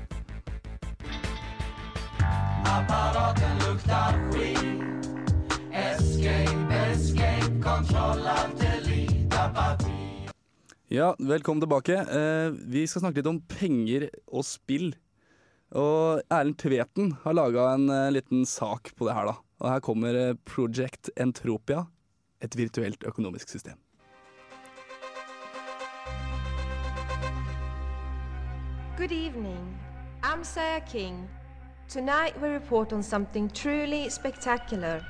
Speaker 1: Ja, velkommen tilbake. Eh, vi skal snakke litt om penger og spill. Og Erlend Tveten har laga en eh, liten sak på det her, da. Og her kommer eh, Project Entropia, et virtuelt økonomisk system.
Speaker 9: Good evening. I'm Sarah King. Tonight we report on something truly spectacular.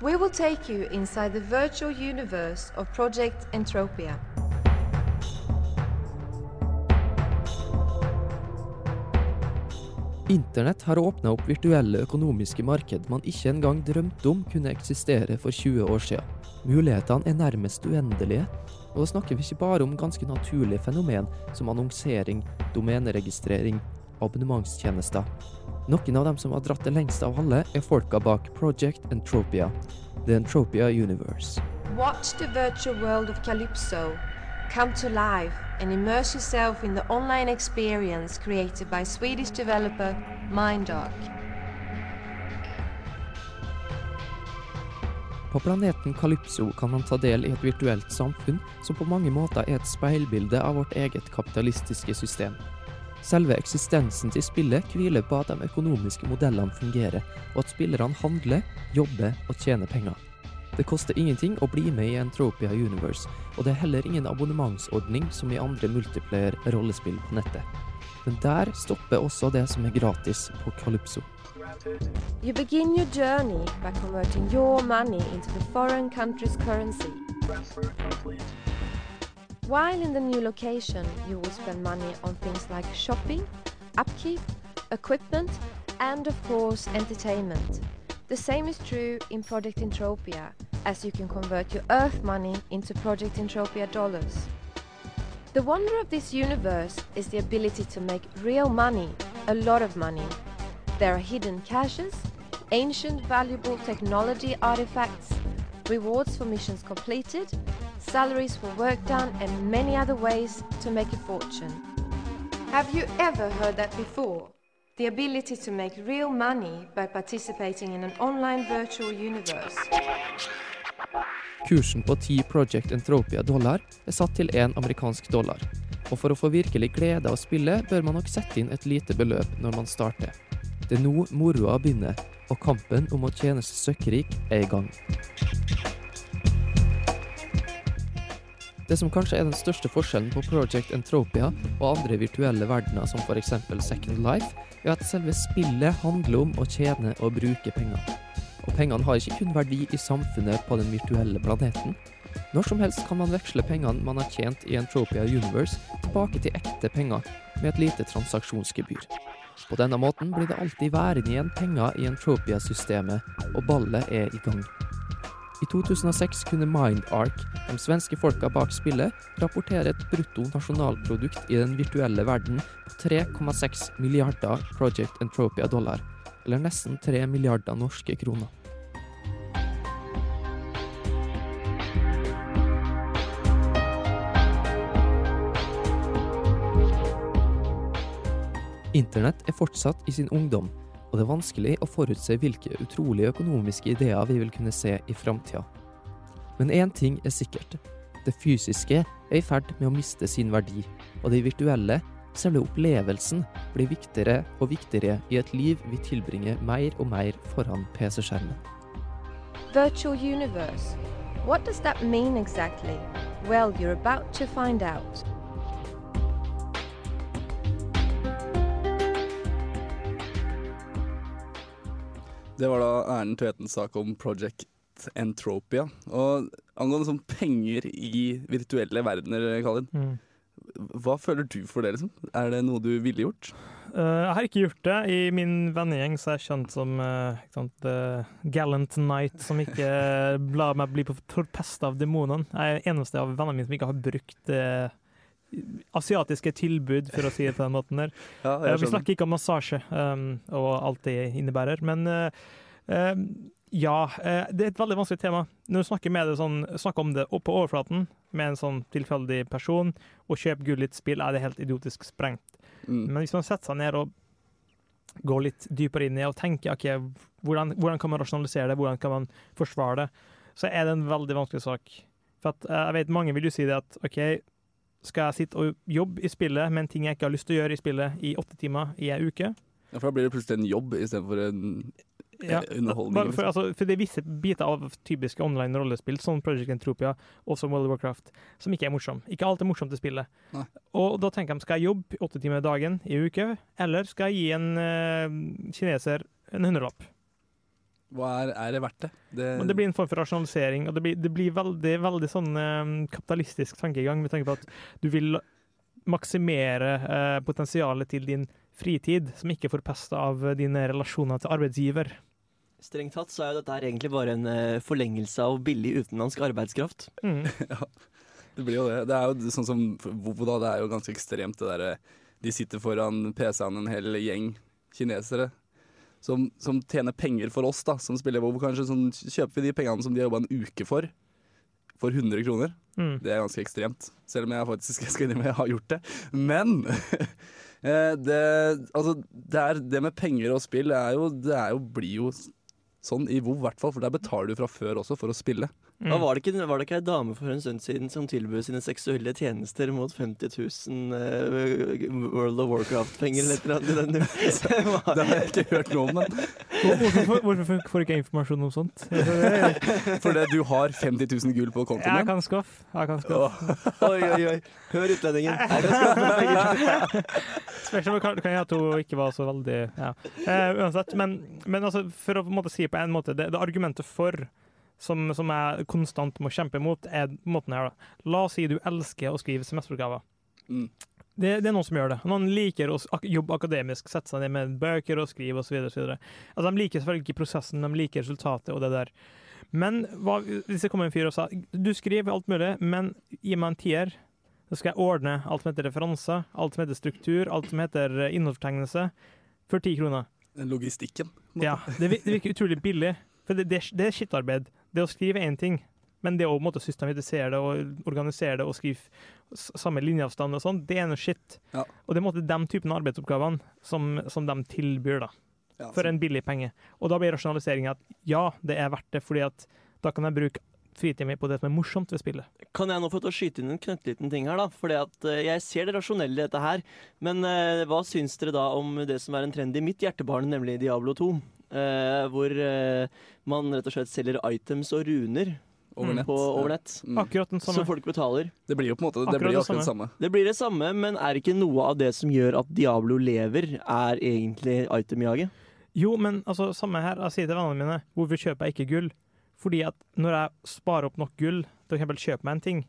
Speaker 9: We will take you inside the virtual universe of Project Entropia.
Speaker 10: Internett har åpna opp virtuelle økonomiske marked man ikke engang drømte om kunne eksistere for 20 år siden. Mulighetene er nærmest uendelige, og da snakker vi ikke bare om ganske naturlige fenomen som annonsering, domeneregistrering, abonnementstjenester. Noen av dem som har dratt det lengste av alle, er folka bak Project Entropia, The Entropia Universe.
Speaker 9: Watch the virtual world of Calypso come to life and immerse yourself in the online experience created by Swedish developer Mindark.
Speaker 10: På planeten Calypso kan man ta del i et virtuelt samfunn som på mange måter er et speilbilde av vårt eget kapitalistiske system. Selve eksistensen til spillet hviler på at de økonomiske modellene fungerer, og at spillerne handler, jobber og tjener penger. Det koster ingenting å bli med i Entropia Universe, og det er heller ingen abonnementsordning som i andre multiplayer-rollespill på nettet. Men der stopper også det som er gratis på Calypso.
Speaker 9: You begin your journey by converting your money into the foreign country's currency. While in the new location, you will spend money on things like shopping, upkeep, equipment, and of course, entertainment. The same is true in Project Entropia, as you can convert your Earth money into Project Entropia dollars. The wonder of this universe is the ability to make real money, a lot of money. There are hidden caches, ancient valuable technology artifacts, rewards for missions completed, salaries for work done, and many other ways to make a fortune. Have you ever heard that before? The ability to make real money by participating in an online virtual universe.
Speaker 10: Kursen på 10 Project Entropia dollar er satt til én amerikansk dollar. Og for å få virkelig glede av å spille, bør man nok sette inn et lite beløp når man starter. Det er nå moroa begynner, og kampen om å tjene seg søkkrik er i gang. Det som kanskje er den største forskjellen på Project Entropia og andre virtuelle verdener, som f.eks. Second Life, er at selve spillet handler om å tjene og bruke penger. Og pengene har ikke kun verdi i samfunnet på den virtuelle planeten. Når som helst kan man veksle pengene man har tjent i Entropia Universe, tilbake til ekte penger med et lite transaksjonsgebyr. På denne måten blir det alltid værende igjen penger i Entropia-systemet, og ballet er i gang. I 2006 kunne MindArk, de svenske folka bak spillet, rapportere et brutto nasjonalprodukt i den virtuelle verden på 3,6 milliarder Project Entropia dollar, eller nesten 3 milliarder norske kroner. Internett er fortsatt i sin ungdom, og det er vanskelig å forutse hvilke utrolige økonomiske ideer vi vil kunne se i framtida. Men én ting er sikkert. Det fysiske er i ferd med å miste sin verdi, og det virtuelle, selve opplevelsen, blir viktigere og viktigere i et liv vi tilbringer mer og mer foran PC-skjermen.
Speaker 9: virtual universe. What does that mean exactly? Well, you're about to find out.
Speaker 1: Det var da Erlend Tvetens sak om Project Entropia. Og angående sånn penger i virtuelle verdener, Kalin.
Speaker 2: Mm.
Speaker 1: Hva føler du for det, liksom? Er det noe du ville gjort?
Speaker 2: Uh, jeg har ikke gjort det. I min vennegjeng så er jeg kjent som uh, sant, the gallant knight som ikke lar meg bli på torpesta av demonene. Jeg er eneste av vennene mine som ikke har brukt eh, asiatiske tilbud, for å si det på den måten der.
Speaker 1: Ja,
Speaker 2: uh, vi snakker ikke om massasje um, og alt det innebærer, men uh, ja, det er et veldig vanskelig tema. Når du snakker, med det sånn, snakker om det på overflaten med en sånn tilfeldig person, og kjøper gull i et spill, er det helt idiotisk sprengt.
Speaker 1: Mm.
Speaker 2: Men hvis man setter seg ned og går litt dypere inn i og tenker ok, hvordan, hvordan kan man rasjonalisere det, hvordan kan man forsvare det, så er det en veldig vanskelig sak. For at, jeg vet mange vil jo si det at OK, skal jeg sitte og jobbe i spillet med en ting jeg ikke har lyst til å gjøre i spillet i åtte timer i ei uke?
Speaker 1: Ja, for da blir det plutselig en jobb istedenfor en
Speaker 2: Ja,
Speaker 1: eh, underholdning.
Speaker 2: For,
Speaker 1: liksom.
Speaker 2: altså, for det er visse biter av typiske online rollespill, som Project Entropia og som World of Warcraft, som ikke er morsom. Ikke alt er morsomt i spillet.
Speaker 1: Nei.
Speaker 2: Og da tenker de, skal jeg jobbe åtte timer i dagen i uke, eller skal jeg gi en uh, kineser en hundrelapp?
Speaker 1: Hva er, er det verdt det? det?
Speaker 2: Men det blir en form for rasjonalisering, og det blir, det blir veldig, veldig sånn eh, kapitalistisk tankegang med tanke på at du vil maksimere eh, potensialet til din fritid, som ikke forpester av dine relasjoner til arbeidsgiver.
Speaker 7: Strengt tatt så er jo dette her egentlig bare en eh, forlengelse av billig utenlandsk arbeidskraft.
Speaker 2: Mm.
Speaker 1: ja, det blir jo det. Det er jo sånn som da. Det er jo ganske ekstremt, det derre De sitter foran PC-en en hel gjeng kinesere. Som, som tjener penger for oss, da, som spiller WoW. Kanskje sånn, kjøper vi de pengene som de har jobba en uke for, for 100 kroner.
Speaker 2: Mm.
Speaker 1: Det er ganske ekstremt, selv om jeg faktisk skal innrømme jeg har gjort det. Men eh, det, altså, det, er, det med penger og spill det er jo, det er jo, blir jo sånn i WoW, i hvert fall, for der betaler du fra før også for å spille.
Speaker 2: Mm.
Speaker 7: Hva var, det ikke, var det ikke ei dame for en stund siden som tilbød sine seksuelle tjenester mot 50 000 uh, World of Warcraft-penger eller et eller annet?
Speaker 1: Det har jeg ikke hørt noe om, men
Speaker 2: Hvorfor, hvorfor får ikke jeg informasjon om sånt?
Speaker 1: fordi du har 50 000 gull på kontoen
Speaker 2: Jeg
Speaker 1: din.
Speaker 2: kan skaffe. Jeg kan skaffe.
Speaker 7: Oi, oi, oi. Hør utlendingen. Jeg kan skaffe
Speaker 2: kan, kan jeg at hun ikke var så veldig ja. uh, Uansett. Men, men altså, for å på en måte si på en måte det, det argumentet for som, som jeg konstant må kjempe mot, er måten her. da. La oss si du elsker å skrive semesteroppgaver.
Speaker 1: Mm.
Speaker 2: Det, det er noen som gjør det. Noen liker å jobbe akademisk, sette seg ned med bøker og skrive osv. Altså, de liker selvfølgelig ikke prosessen, de liker resultatet og det der. Men hva, hvis det kommer en fyr og sa du skriver alt mulig, men gi meg en tier, så skal jeg ordne alt som heter referanse, alt som heter struktur, alt som heter eh, innholdsfortegnelse, for ti kroner.
Speaker 1: Logistikken.
Speaker 2: Ja, det, det virker utrolig billig. For det, det, det er skittarbeid. Det å skrive én ting, men det å på en måte systematisere det og organisere det og skrive samme linjeavstand og sånn, det er noe shit.
Speaker 1: Ja.
Speaker 2: Og det er på en måte de typen arbeidsoppgavene som, som de tilbyr, da.
Speaker 1: Ja,
Speaker 2: For en billig penge. Og da blir rasjonaliseringa at ja, det er verdt det, fordi at da kan jeg bruke fritida mi på det som er morsomt ved spillet.
Speaker 7: Kan jeg nå få til å skyte inn en knøttliten ting her, da? Fordi at eh, jeg ser det rasjonelle i dette her. Men eh, hva syns dere da om det som er en trend i mitt hjertebarn, nemlig Diablo 2? Eh, hvor eh, man rett og slett selger items og runer
Speaker 1: Over
Speaker 2: Mm.
Speaker 1: nett.
Speaker 7: på,
Speaker 1: ja. Mm.
Speaker 2: Akkurat den
Speaker 7: Så
Speaker 2: samme.
Speaker 7: folk betaler.
Speaker 1: Det blir jo på en måte det
Speaker 2: Akkurat
Speaker 1: blir
Speaker 2: det
Speaker 1: jo akkurat det samme.
Speaker 7: Det blir det samme, men er ikke noe av det som gjør at Diablo lever, er egentlig itemjaget?
Speaker 2: Jo, men altså, samme her. Jeg sier til vennene mine, hvorfor kjøper jeg ikke gull? Fordi at når jeg sparer opp nok gull til å eksempel kjøpe meg en ting,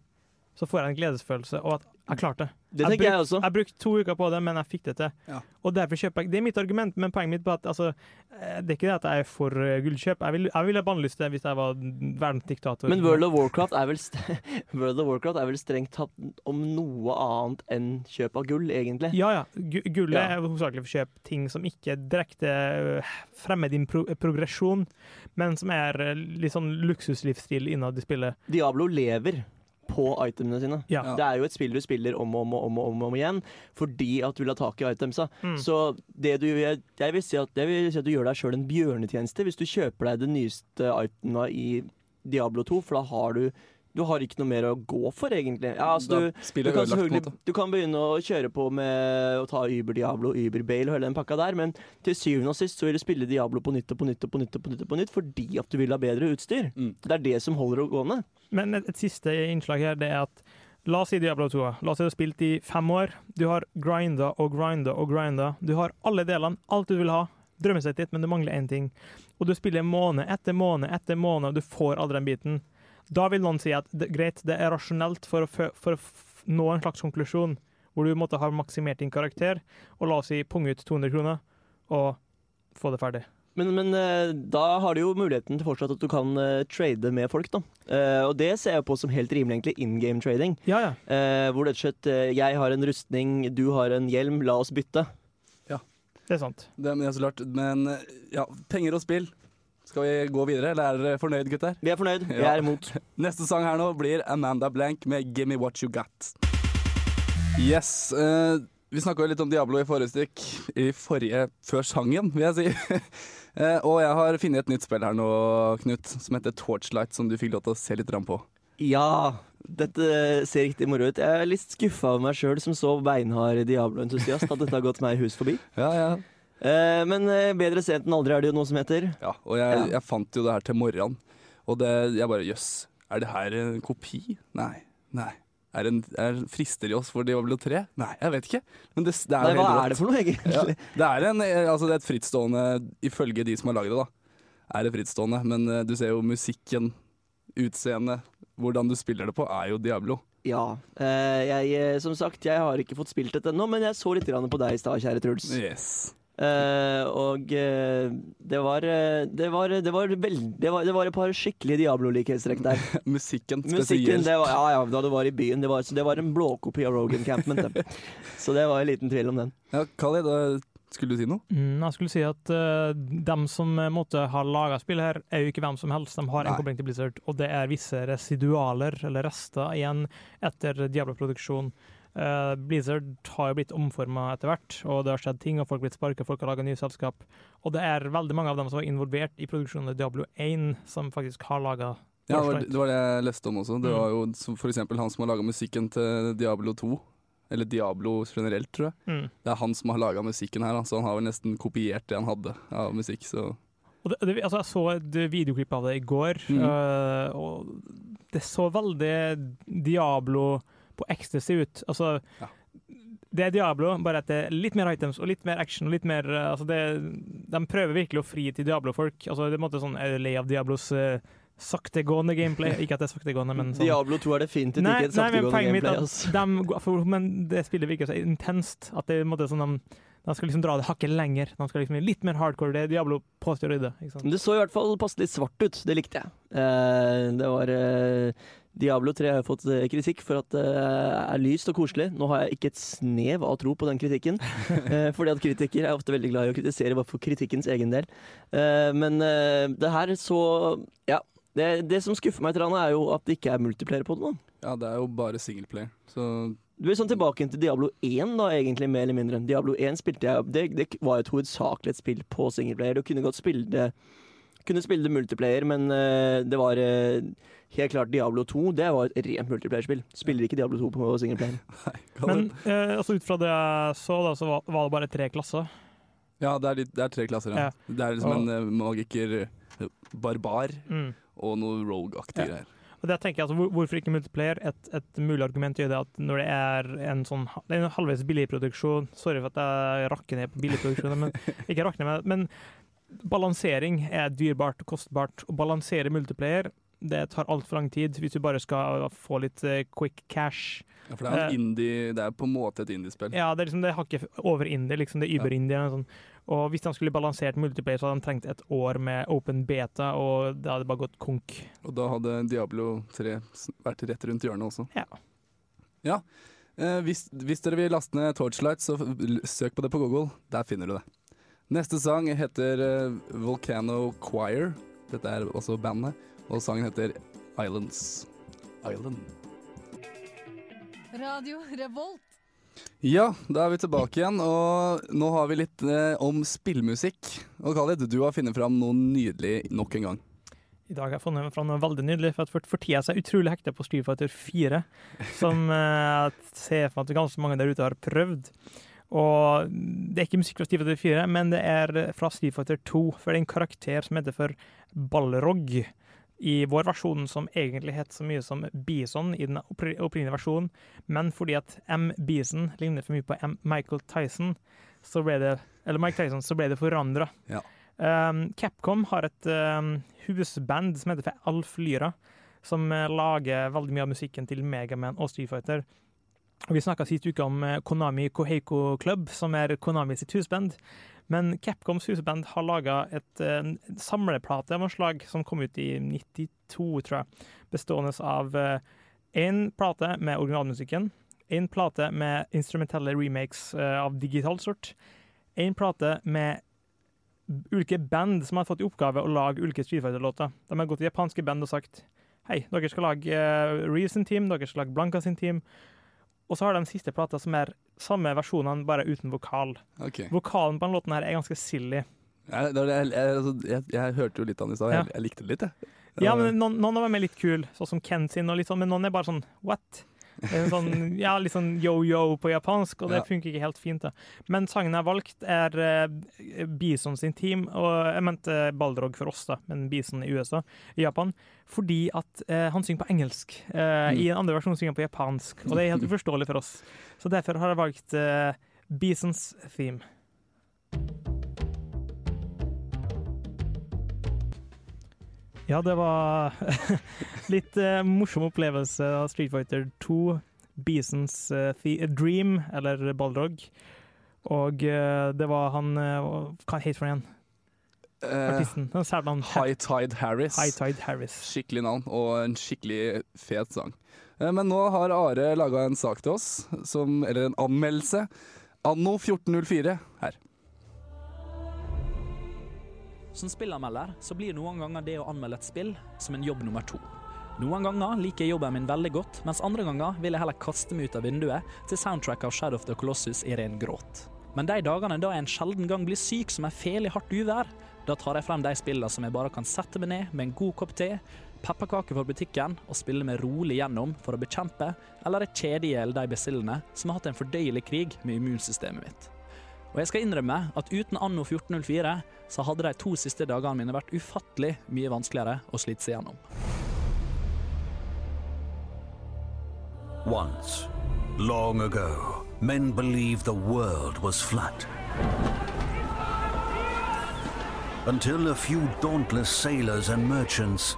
Speaker 2: så får jeg en gledesfølelse og at jeg klarte det.
Speaker 7: Det tenker jeg også.
Speaker 2: Jeg brukte to uker på det, men jeg fikk det til.
Speaker 1: Ja.
Speaker 2: Og derfor kjøper jeg Det er mitt argument, men poenget mitt er at altså, eh, det er ikke det at jeg er for eh, gullkjøp. Jeg ville vil bannlyst det hvis jeg var verdensdiktator.
Speaker 7: Men World of Warcraft er vel, st World of Warcraft er vel strengt tatt om noe annet enn kjøp av gull, egentlig?
Speaker 2: Ja, ja. Gu- Gullet
Speaker 7: Ja.
Speaker 2: er hovedsakelig for å kjøpe ting som ikke direkte øh, fremmer din pro progresjon, men som er litt sånn luksuslivsstil innad i spillet.
Speaker 7: Diablo lever på itemene sine.
Speaker 2: Ja.
Speaker 7: Det er jo et spill du spiller om og om og om, og om, og om igjen fordi at du vil ha tak i itemsa.
Speaker 2: Mm.
Speaker 7: Så det du, jeg, jeg, vil si at, jeg vil si at du gjør deg sjøl en bjørnetjeneste hvis du kjøper deg det nyeste itema i Diablo 2, for da har du Du har ikke noe mer å gå for, egentlig. Ja, altså, du, du, kan
Speaker 1: ødelagt,
Speaker 7: selvfølgelig- du kan begynne å kjøre på med å ta Uber Diablo, Uber Bale og hele den pakka der, men til syvende og sist så vil du spille Diablo på nytt og på nytt og på nytt og på nytt, og på nytt fordi at du vil ha bedre utstyr.
Speaker 1: Mm.
Speaker 7: Det er det som holder det gående.
Speaker 2: Men et, et siste innslag her, det er at La oss si Diablo 2. La oss si du har spilt i fem år. Du har grinda og grinda og grinda. Du har alle delene, alt du vil ha. Drømmesettet ditt, men du mangler én ting. Og du spiller måned etter måned etter måned, og du får aldri den biten. Da vil noen si at det, greit, det er rasjonelt for å, for å nå en slags konklusjon, hvor du måtte ha maksimert din karakter, og la oss si punge ut 200 kroner, og få det ferdig.
Speaker 7: Men, men eh, da har du jo muligheten til fortsatt at du kan uh, trade med folk, da. Uh, og det ser jeg på som helt rimelig, egentlig. In game trading.
Speaker 2: Ja, ja.
Speaker 7: Uh, hvor det rett og slett Jeg har en rustning, du har en hjelm, la oss bytte. Ja.
Speaker 2: Det er sant.
Speaker 1: Det er så klart. Men ja, penger og spill. Skal vi gå videre, eller er dere fornøyd, gutter?
Speaker 7: Vi er fornøyd. Vi
Speaker 1: Ja.
Speaker 7: er imot.
Speaker 1: Neste sang her nå blir Amanda Blank med 'Gimme What You Got'. Yes. Uh, vi snakka litt om Diablo i forrige stykk. I forrige Før sangen, vil jeg si. uh, og jeg har funnet et nytt spill her nå, Knut, som heter Torchlight, som du fikk lov til å se litt grann på.
Speaker 7: Ja, dette ser riktig moro ut. Jeg er litt skuffa over meg sjøl som så beinhard Diablo-entusiast, at dette har gått meg hus forbi.
Speaker 1: Ja, ja.
Speaker 7: Eh, men eh, bedre sent enn aldri er det jo noe som heter.
Speaker 1: Ja, og jeg, jeg fant jo det her til morgenen, og det, jeg bare jøss, er det her en kopi? Nei. Nei. Er en, er, frister de oss for Diablo 3? Nei, jeg vet ikke. Men det, det er
Speaker 7: Nei, hva er det for noe, egentlig?
Speaker 1: Ja, det er en, eh, altså det er et frittstående, ifølge de som har laget det, da, er det frittstående. Men eh, du ser jo musikken, utseendet, hvordan du spiller det på, er jo Diablo.
Speaker 7: Ja. Jeg, som sagt, jeg har ikke fått spilt dette ennå, men jeg så litt på deg i stad, kjære Truls.
Speaker 1: Yes.
Speaker 7: Eh, og uh, det var Det var, det var, veld, det var, det var et par skikkelige Diablo-likhetstrekk der.
Speaker 1: Musikken spesielt.
Speaker 7: Musikken, det var, ja, ja, da du var i byen. Det var, så det var en blåkopi av Rogan Campment. Så det var en liten tvil om den.
Speaker 1: Ja, Kali, da skulle du si noe?
Speaker 2: Mm, jeg skulle si at uh, dem som uh, måtte ha laga spill her, er jo ikke hvem som helst. De har en
Speaker 1: Nei.
Speaker 2: kobling til Blizzard, og det er visse residualer, eller rester, igjen etter Diablo-produksjon. Uh, Blizzard har jo blitt omforma etter hvert, og det har skjedd ting, og folk har blitt sparka, folk har laga nye selskap. Og det er veldig mange av dem som var involvert i produksjonen av Diablo 1, som faktisk har laga
Speaker 1: Ja, det var, det jeg leste om også. Det
Speaker 2: Mm.
Speaker 1: var jo f.eks. han som har laga musikken til Diablo 2. Eller Diablo generelt, tror jeg.
Speaker 2: Mm.
Speaker 1: Det er han som har laga musikken her, så han har vel nesten kopiert det han hadde av musikk. Så
Speaker 2: det, det, altså jeg så et videoklipp av det i går,
Speaker 1: mm.
Speaker 2: øh, og det så veldig Diablo på ecstasy ut. Altså,
Speaker 1: Ja.
Speaker 2: det er Diablo, bare at det er litt mer items og litt mer action. og litt mer, øh, altså det, De prøver virkelig å fri til Diablo-folk. Altså, det er en måte sånn, Er du lei av Diablos uh, saktegående gameplay? Ikke at det er saktegående, men sånn
Speaker 7: Diablo 2 er definitivt
Speaker 2: Nei,
Speaker 7: ikke et
Speaker 2: nei, men
Speaker 7: saktegående gameplay.
Speaker 2: er
Speaker 7: Altså.
Speaker 2: De, for, Men det spillet virker så intenst at det er en måte sånn de, de skal liksom dra det hakket lenger. De skal liksom bli litt mer hardcore. Det er Diablo påstyrer i det, ikke sant?
Speaker 7: Men Det så i hvert fall passelig svart ut. Det likte jeg. Uh, det var eh, Diablo 3 har fått eh, kritikk for at det er lyst og koselig. Nå har jeg ikke et snev av tro på den kritikken. eh, fordi at kritikere er ofte veldig glad i å kritisere bare for kritikkens egen del. Eh, men eh, det her så Ja. Det, det som skuffer meg, litt, er jo at det ikke er multiplayer på det nå.
Speaker 1: ja, det er jo bare singleplayer. Så
Speaker 7: Du er sånn tilbake til Diablo 1, da, egentlig, mer eller mindre. Diablo 1 spilte jeg Det, det var et hovedsakelig et spill på singleplayer. Du kunne godt spille det kunne spille det multiplayer, men uh, det var eh, helt klart Diablo 2. Det var et rent multiplayerspill. Spiller ikke Diablo 2 på singleplayer.
Speaker 2: Men eh, altså ut fra det jeg så, da, så var, var det bare tre klasser.
Speaker 1: ja, det er, litt, det er tre klasser, ja.
Speaker 2: Ja.
Speaker 1: Det er liksom
Speaker 2: Og-
Speaker 1: en eh, magiker, eh, barbar
Speaker 2: Mm.
Speaker 1: og noe rogue-aktig
Speaker 2: Ja.
Speaker 1: greier.
Speaker 2: Og det tenker jeg, altså, Hvorfor ikke multiplayer? Et, et mulig argument gjør det at når det er en sånn det er en halvveis billigproduksjon Sorry for at jeg rakker ned på billigproduksjonen, men ikke rakker ned med Men balansering er dyrebart og kostbart. Å balansere multiplayer det tar altfor lang tid hvis du bare skal få litt eh, quick cash.
Speaker 1: Ja, for det er,
Speaker 2: Eh,
Speaker 1: indie, det er på en måte et indiespill.
Speaker 2: Ja, det er liksom det hakket over indie, liksom det er über-indie. Sånn. Og hvis de skulle balansert multiplayer, så hadde de trengt et år med open beta, og det hadde bare gått konk.
Speaker 1: Og da hadde Diablo 3 vært rett rundt hjørnet også.
Speaker 2: Ja.
Speaker 1: Ja. Eh, hvis, hvis dere vil laste ned Torchlight, så søk på det på Google. Der finner du det. Neste sang heter eh, Volcano Choir. Dette er også bandet. Og sangen heter Islands. Island.
Speaker 11: Radio Revolt.
Speaker 1: Ja, da er vi tilbake igjen, og nå har vi litt eh, om spillmusikk. Og Khalid, du har funnet fram noe nydelig nok en gang.
Speaker 2: I dag har jeg funnet fram noe veldig nydelig, for at for, for tida er jeg utrolig hekta på Street Fighter 4, som eh, jeg ser for meg at ganske mange der ute har prøvd. Og det er ikke musikk fra Street Fighter 4, men det er fra Street Fighter 2, for det er en karakter som heter for Balrog. I vår versjon som egentlig het så mye som Bison i den oppri- opprinnelige versjonen, men fordi at M. Bison ligner for mye på M. Michael Tyson, så ble det, eller Mike Tyson, så ble det forandra.
Speaker 1: Ja.
Speaker 2: Um, Capcom har et um, husband som heter for Alf Lyra, som eh, lager veldig mye av musikken til Megaman og Street Fighter. Vi snakka sist uke om eh, Konami Koheiko Club, som er Konami sitt husband. Men Capcoms husband har laga eh, en samleplate av noe slag som kom ut i 92, tror jeg. Bestående av én plate med originalmusikken, én plate med instrumentelle remakes eh, av digital sort, én plate med ulike band som har fått i oppgave å lage ulike Street Fighter-låter. De har gått til japanske band og sagt hei, dere skal lage uh, Reeves sin team, dere skal lage Blanca sin team. Og så har de siste plata som er samme versjonene, bare uten vokal.
Speaker 1: Okay.
Speaker 2: Vokalen på den låten her er ganske silly.
Speaker 1: Jeg, jeg, jeg, altså, jeg, jeg hørte jo litt av den i stad, jeg likte det litt, jeg.
Speaker 2: Ja, men noen, noen av dem er litt kule, sånn som Ken sin, og litt sånn, men noen er bare sånn what? Det sånn, ja, litt sånn yo-yo på japansk, og det
Speaker 1: Ja.
Speaker 2: funker ikke helt fint. da. Men sangen jeg har valgt, er uh, Bison sin team, og jeg mente Baldrog for oss, da, men Bison i USA, i Japan, fordi at uh, han synger på engelsk. Eh, I en andre versjon synger han på japansk, og det er helt uforståelig for oss. Så derfor har jeg valgt Bisons theme. Ja, det var litt eh, morsom opplevelse av Street Fighter 2, Bisons eh, The- Dream, eller Balrog. Og eh, det var han eh, Hva heter han igjen?
Speaker 1: Eh,
Speaker 2: Artisten. Han.
Speaker 1: High Tide Harris.
Speaker 2: High Tide Harris.
Speaker 1: Skikkelig navn, og en skikkelig fet sang. Eh, Men nå har Are laga en sak til oss, som, eller en anmeldelse. Anno 1404 her.
Speaker 11: Som spillanmelder så blir noen ganger det å anmelde et spill som en jobb nummer to. Noen ganger liker jeg jobben min veldig godt, mens andre ganger vil jeg heller kaste meg ut av vinduet til soundtrack av Shadow of the Colossus i ren gråt. Men de dagene da jeg en sjelden gang blir syk som en fele i hardt uvær, da tar jeg frem de spillene som jeg bare kan sette meg ned med en god kopp te, pepperkaker fra butikken og spille meg rolig gjennom for å bekjempe eller kjede i hjel de besillene som har hatt en fordøyelig krig med immunsystemet mitt. Og jeg skal innrømme at uten anno 1404 så hadde de to siste dagene mine vært ufattelig mye vanskeligere å slite seg gjennom.
Speaker 4: Once, long ago, men believed the world was flat. Until a few dauntless sailors and merchants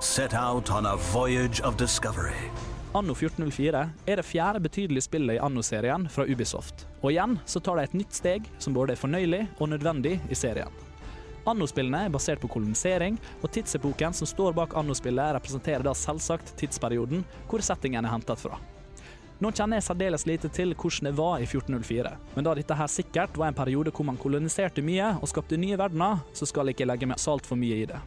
Speaker 4: set out on a voyage of discovery.
Speaker 11: Anno 1404 er det fjerde betydelige spillet i Anno-serien fra Ubisoft. Og igjen så tar de et nytt steg som både er fornøyelig og nødvendig i serien. Anno-spillene er basert på kolonisering, og tidsepoken som står bak Anno-spillet representerer da selvsagt tidsperioden hvor settingen er hentet fra. Nå kjenner jeg særdeles lite til hvordan det var i 1404, men da dette her sikkert var en periode hvor man koloniserte mye og skapte nye verdener, så skal jeg ikke legge meg så altfor mye i det.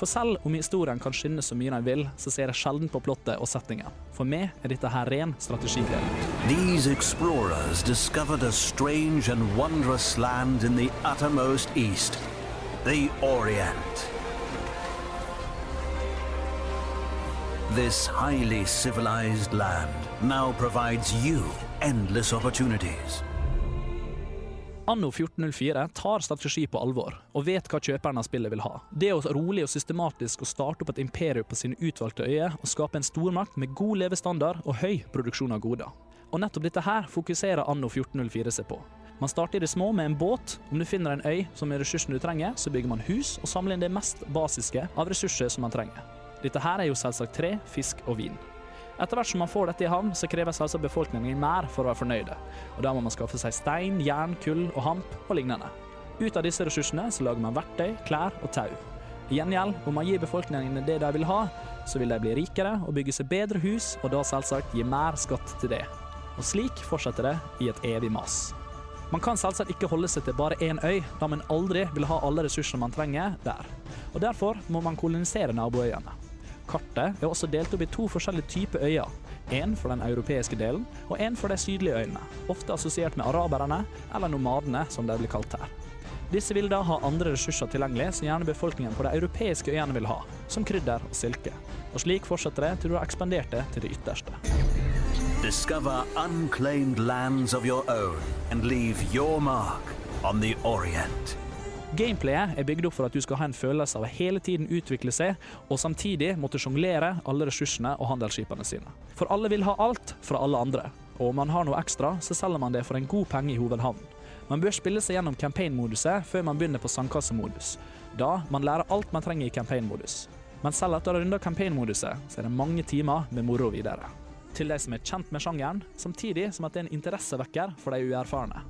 Speaker 11: For selv om historien kan skinne så mye den vil, så ser jeg sjelden på plottet og settingen. For meg er dette her ren strategiglede.
Speaker 4: These explorers discovered a strange and wondrous land in the uttermost east, the Orient. This highly civilized land now provides you endless opportunities.
Speaker 11: Anno 1404 tar strategi på alvor, og vet hva kjøperen av spillet vil ha. Det å rolig og systematisk å starte opp et imperium på sine utvalgte øyer, og skape en stormakt med god levestandard og høy produksjon av goder. Og nettopp dette her fokuserer Anno 1404 seg på. Man starter i det små med en båt. Om du finner en øy som er ressursen du trenger, så bygger man hus og samler inn det mest basiske av ressurser som man trenger. Dette her er jo selvsagt tre, fisk og vin. Etter hvert som man får dette i havn, så kreves altså befolkningen mer for å være fornøyde. Og da må man skaffe seg stein, jern, kull og hamp og lignende. Ut av disse ressursene så lager man verktøy, klær og tau. I gjengjeld, om man gir befolkningen det de vil ha, så vil de bli rikere og bygge seg bedre hus, og da selvsagt gi mer skatt til det. Og slik fortsetter det i et evig mas. Man kan selvsagt ikke holde seg til bare én øy, da man aldri vil ha alle ressursene man trenger der. Og Derfor må man kolonisere naboøyene. Kartet er også delt opp i to forskjellige typer øyer. En for den europeiske delen, og en for de sydlige øyene, ofte assosiert med araberne, eller nomadene som de blir kalt her. Disse vil da ha andre ressurser tilgjengelig som gjerne befolkningen på de europeiske øyene vil ha, som krydder og silke. Og slik fortsetter det til du har ekspandert det til det ytterste.
Speaker 4: Discover unclaimed lands of your own and leave your mark on the Orient.
Speaker 11: Gameplayet er bygd opp for at du skal ha en følelse av å hele tiden utvikle seg, og samtidig måtte sjonglere alle ressursene og handelsskipene sine. For alle vil ha alt fra alle andre, og om man har noe ekstra, så selger man det for en god penge i hovedhavnen. Man bør spille seg gjennom campaign-moduset før man begynner på sandkassemodus, da man lærer alt man trenger i campaign-modus. Men selv etter å ha runda campaign-moduset, så er det mange timer med moro videre. Til de som er kjent med sjangeren, samtidig som at det er en interessevekker for de uerfarne.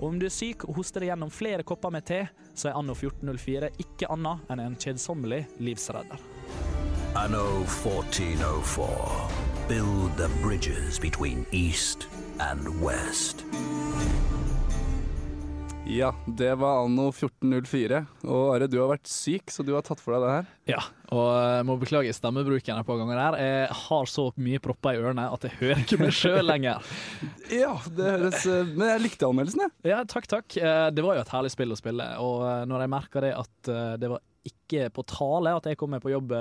Speaker 11: Og om du er syk og hoster deg gjennom flere kopper med te, så er anno 1404 ikke annet enn en kjedsommelig livsredder.
Speaker 4: Anno 1404. Build the bridges between East and West.
Speaker 1: Ja, det var anno 1404. Og Are, du har vært syk, så du har tatt for deg det her.
Speaker 11: Ja, og jeg må beklage stemmebruken et par ganger her. Jeg har så mye propper i ørene at jeg hører ikke meg sjøl lenger.
Speaker 1: Ja, det høres eh, Men jeg likte anmeldelsen, jeg.
Speaker 11: Ja, takk, takk. Eh, Det var jo et herlig spill å spille, og eh, når jeg merka det at det var ikke på tale at jeg kom med på jobb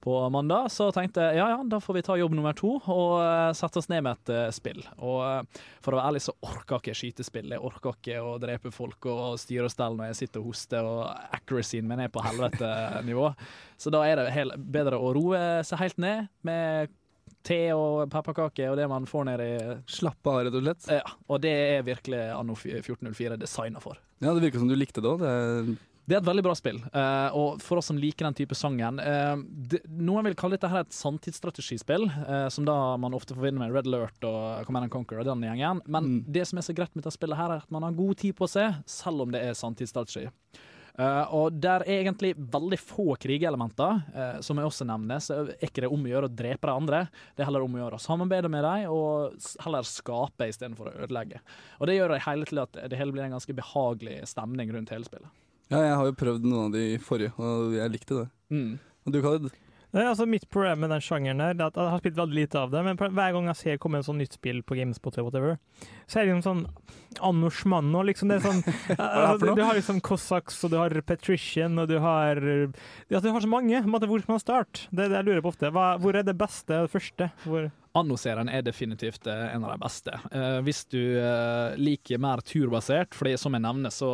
Speaker 11: på mandag, så tenkte jeg ja ja, da får vi ta jobb nummer to og uh, sette oss ned med et uh, spill. Og uh, for å være ærlig så orker ikke skytespill. Jeg orker ikke å drepe folk og styre og stelle når jeg sitter og hoster, og accuracyen min er på helvete-nivå. Så da er det helt, bedre å roe seg helt ned med te og pepperkaker og det man får ned i
Speaker 1: Slappe av, rett og slett.
Speaker 11: Ja, og det er virkelig anno 1404 designa for.
Speaker 1: Ja, Det virker som du likte det òg. Det
Speaker 11: er et veldig bra spill, uh, og for oss som liker den type sangen uh, det, Noen vil kalle dette her et sanntidsstrategispill, uh, som da man ofte forbinder med Red Alert og Command and Conquer og den gjengen. Men det som er så greit med dette spillet, her er at man har god tid på seg, selv om det er sanntidsstrategi. Uh, og der er egentlig veldig få krigelementer, uh, som jeg også nevner. Så er ikke det om å gjøre å drepe de andre, det er heller om å gjøre å samarbeide med dem og heller skape istedenfor å ødelegge. Og det gjør det hele til at det hele blir en ganske behagelig stemning rundt hele spillet.
Speaker 1: Ja, jeg har jo prøvd noen av de forrige, og jeg likte det.
Speaker 11: Mm.
Speaker 1: Og du, Khaled?
Speaker 2: Nei, altså Mitt problem med den sjangeren der, er at jeg har spilt veldig lite av det, men hver gang jeg ser komme en sånn nytt spill på Gamespot eller whatever, så er det liksom sånn Anno Schmanno, liksom. Det er sånn
Speaker 1: er det for
Speaker 2: altså,
Speaker 1: noe?
Speaker 2: Du har liksom Cossacks, og du har Patrician, og du har ja, Du har så mange. Hvor skal man starte? Det er det jeg lurer på ofte. Hva, hvor er det beste og det første? Hvor
Speaker 11: Anno-serien er definitivt eh, en av de beste. Eh, hvis du eh, liker mer turbasert, fordi som jeg nevner, så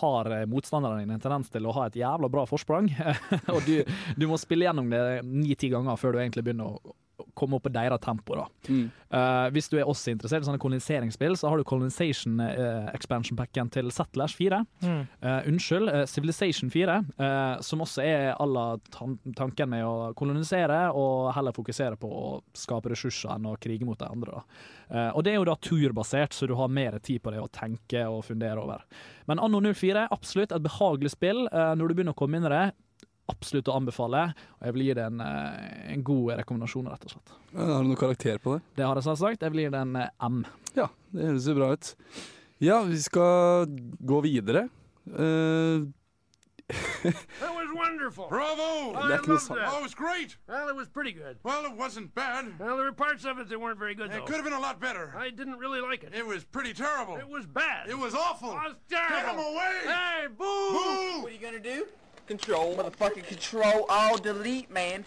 Speaker 11: har motstanderne dine en tendens til å ha et jævla bra forsprang. og du, du må spille gjennom det ni-ti ganger før du egentlig begynner å komme opp på deres tempo. da.
Speaker 1: Mm.
Speaker 11: Uh, hvis du er også interessert i sånne koloniseringsspill, så har du Colonization uh, expansion packen til Settlers 4.
Speaker 2: Mm.
Speaker 11: Uh, unnskyld, Civilization 4, eh, som også er à la tan tanken med å kolonisere og heller fokusere på å skape ressurser enn å krige mot de andre. Da. Eh, og det er jo da turbasert, så du har mer tid på det å tenke og fundere over. Men Anno 04 er absolutt et behagelig spill når du begynner å komme inn i det. Absolutt å anbefale, og jeg vil gi det en, eh, en god rekommendasjon, rett og slett.
Speaker 1: Har du noe karakter på det?
Speaker 11: Det har jeg selvsagt. Jeg vil gi det en eh, M.
Speaker 1: Ja, det høres jo bra ut. Ja, vi skal gå videre. Uh,
Speaker 8: That was wonderful.
Speaker 12: Bravo!
Speaker 8: I
Speaker 1: That
Speaker 8: loved that.
Speaker 12: Oh, it was great.
Speaker 8: Well, it was pretty good.
Speaker 12: Well, it wasn't bad.
Speaker 8: Well, there were parts of it that weren't very good, though.
Speaker 12: It could have been a lot better.
Speaker 8: I didn't really like it.
Speaker 12: It was pretty terrible.
Speaker 8: It was bad.
Speaker 12: It was awful.
Speaker 8: I was terrible.
Speaker 12: Get him away!
Speaker 8: Hey, boo!
Speaker 12: Boo!
Speaker 13: What are you gonna do? Control, motherfucking control, all delete, man.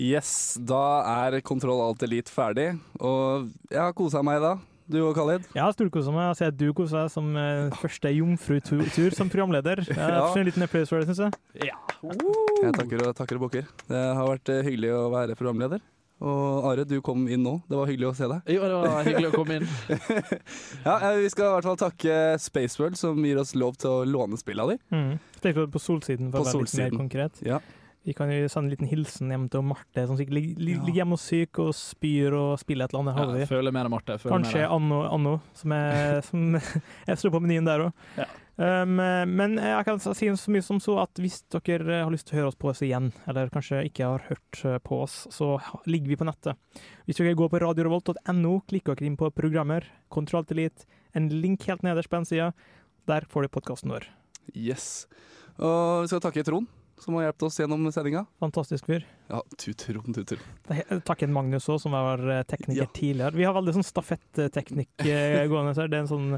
Speaker 1: yes, da er Kontroll Alt Elite ferdig, og jeg har kosa meg da. Du og Khalid?
Speaker 2: Jeg har storkosa meg. Jeg ser at du koser deg som eh, første jomfrutur som programleder. Jeg
Speaker 1: Ja.
Speaker 2: får en liten applaus for det, syns jeg.
Speaker 11: Ja.
Speaker 1: Jeg takker og takker og bukker. Det har vært eh, hyggelig å være programleder. Og Are, du kom inn nå. Det var hyggelig å se deg.
Speaker 11: Jo, det var hyggelig å komme inn.
Speaker 1: ja, eh, Vi skal i hvert fall takke Spaceworld, som gir oss lov til å låne spillene di.
Speaker 2: Mm. Spesielt på Solsiden, for
Speaker 1: På
Speaker 2: å være litt mer konkret.
Speaker 1: Ja.
Speaker 2: Vi kan jo sende en liten hilsen hjem til Marte, som sikkert ligger,
Speaker 11: Ja.
Speaker 2: hjemme og syk og spyr og spiller et eller annet.
Speaker 11: Ja,
Speaker 2: halvvis.
Speaker 11: jeg føler med deg, Marte. føler med
Speaker 2: Kanskje
Speaker 11: deg.
Speaker 2: Anno, Anno som, er, som jeg står på menyen der òg.
Speaker 11: Ja.
Speaker 2: Um, men jeg kan si så mye som så at hvis dere har lyst til å høre oss på oss igjen, eller kanskje ikke har hørt eh, på oss, så ligger vi på nettet. Hvis dere går på radiorevolt.no, klikker dere inn på programmer, Kontroll en link helt nederst på den sida. Der får du podkasten vår.
Speaker 1: Yes. Og vi skal takke Trond, som har hjulpet oss gjennom sendinga.
Speaker 2: Fantastisk fyr.
Speaker 1: Ja, Tutron, Tutron.
Speaker 2: Takk en Magnus òg, som var eh, tekniker
Speaker 1: Ja.
Speaker 2: tidligere. Vi har veldig sånn stafetteknikk eh, gående her. Det er en sånn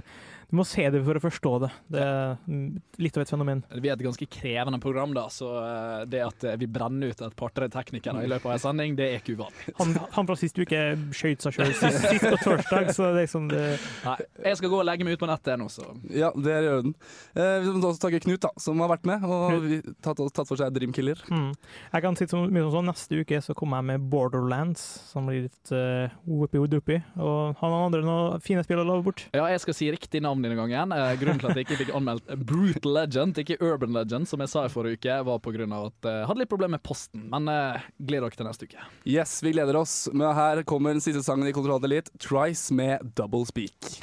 Speaker 2: Du må se det for å forstå det. Det er litt av et fenomen.
Speaker 11: Vi er et ganske krevende program, da, så eh, det at eh, vi brenner ut et par-tre teknikere i løpet av en sending, det er ikke uvanlig.
Speaker 2: Han, han fra sist uke skøyt seg sjøl sist, sist på torsdag, så det er liksom det
Speaker 11: Nei, jeg skal gå og legge meg ut på nettet nå, så
Speaker 1: Ja, det er i orden. Eh, vi må også takke Knut, da, som har vært med og vi, tatt, tatt for seg Dreamkiller.
Speaker 2: mm. Jeg kan si så mye som sånn, neste uke så kommer jeg med Borderlands, som blir litt uh, whoopie-whoopie. Og har noen andre noen fine spill å love bort.
Speaker 11: Ja, jeg skal si riktig navn denne gangen. Uh, grunnen til at jeg ikke fikk anmeldt Brutal Legend, ikke Urban Legend, som jeg sa i forrige uke, var på grunn av at jeg hadde litt problemer med posten. Men uh, gleder dere til neste uke.
Speaker 1: Yes, vi gleder oss. Men her kommer den siste sangen i Kontroll Elite, Trice med Double Speak.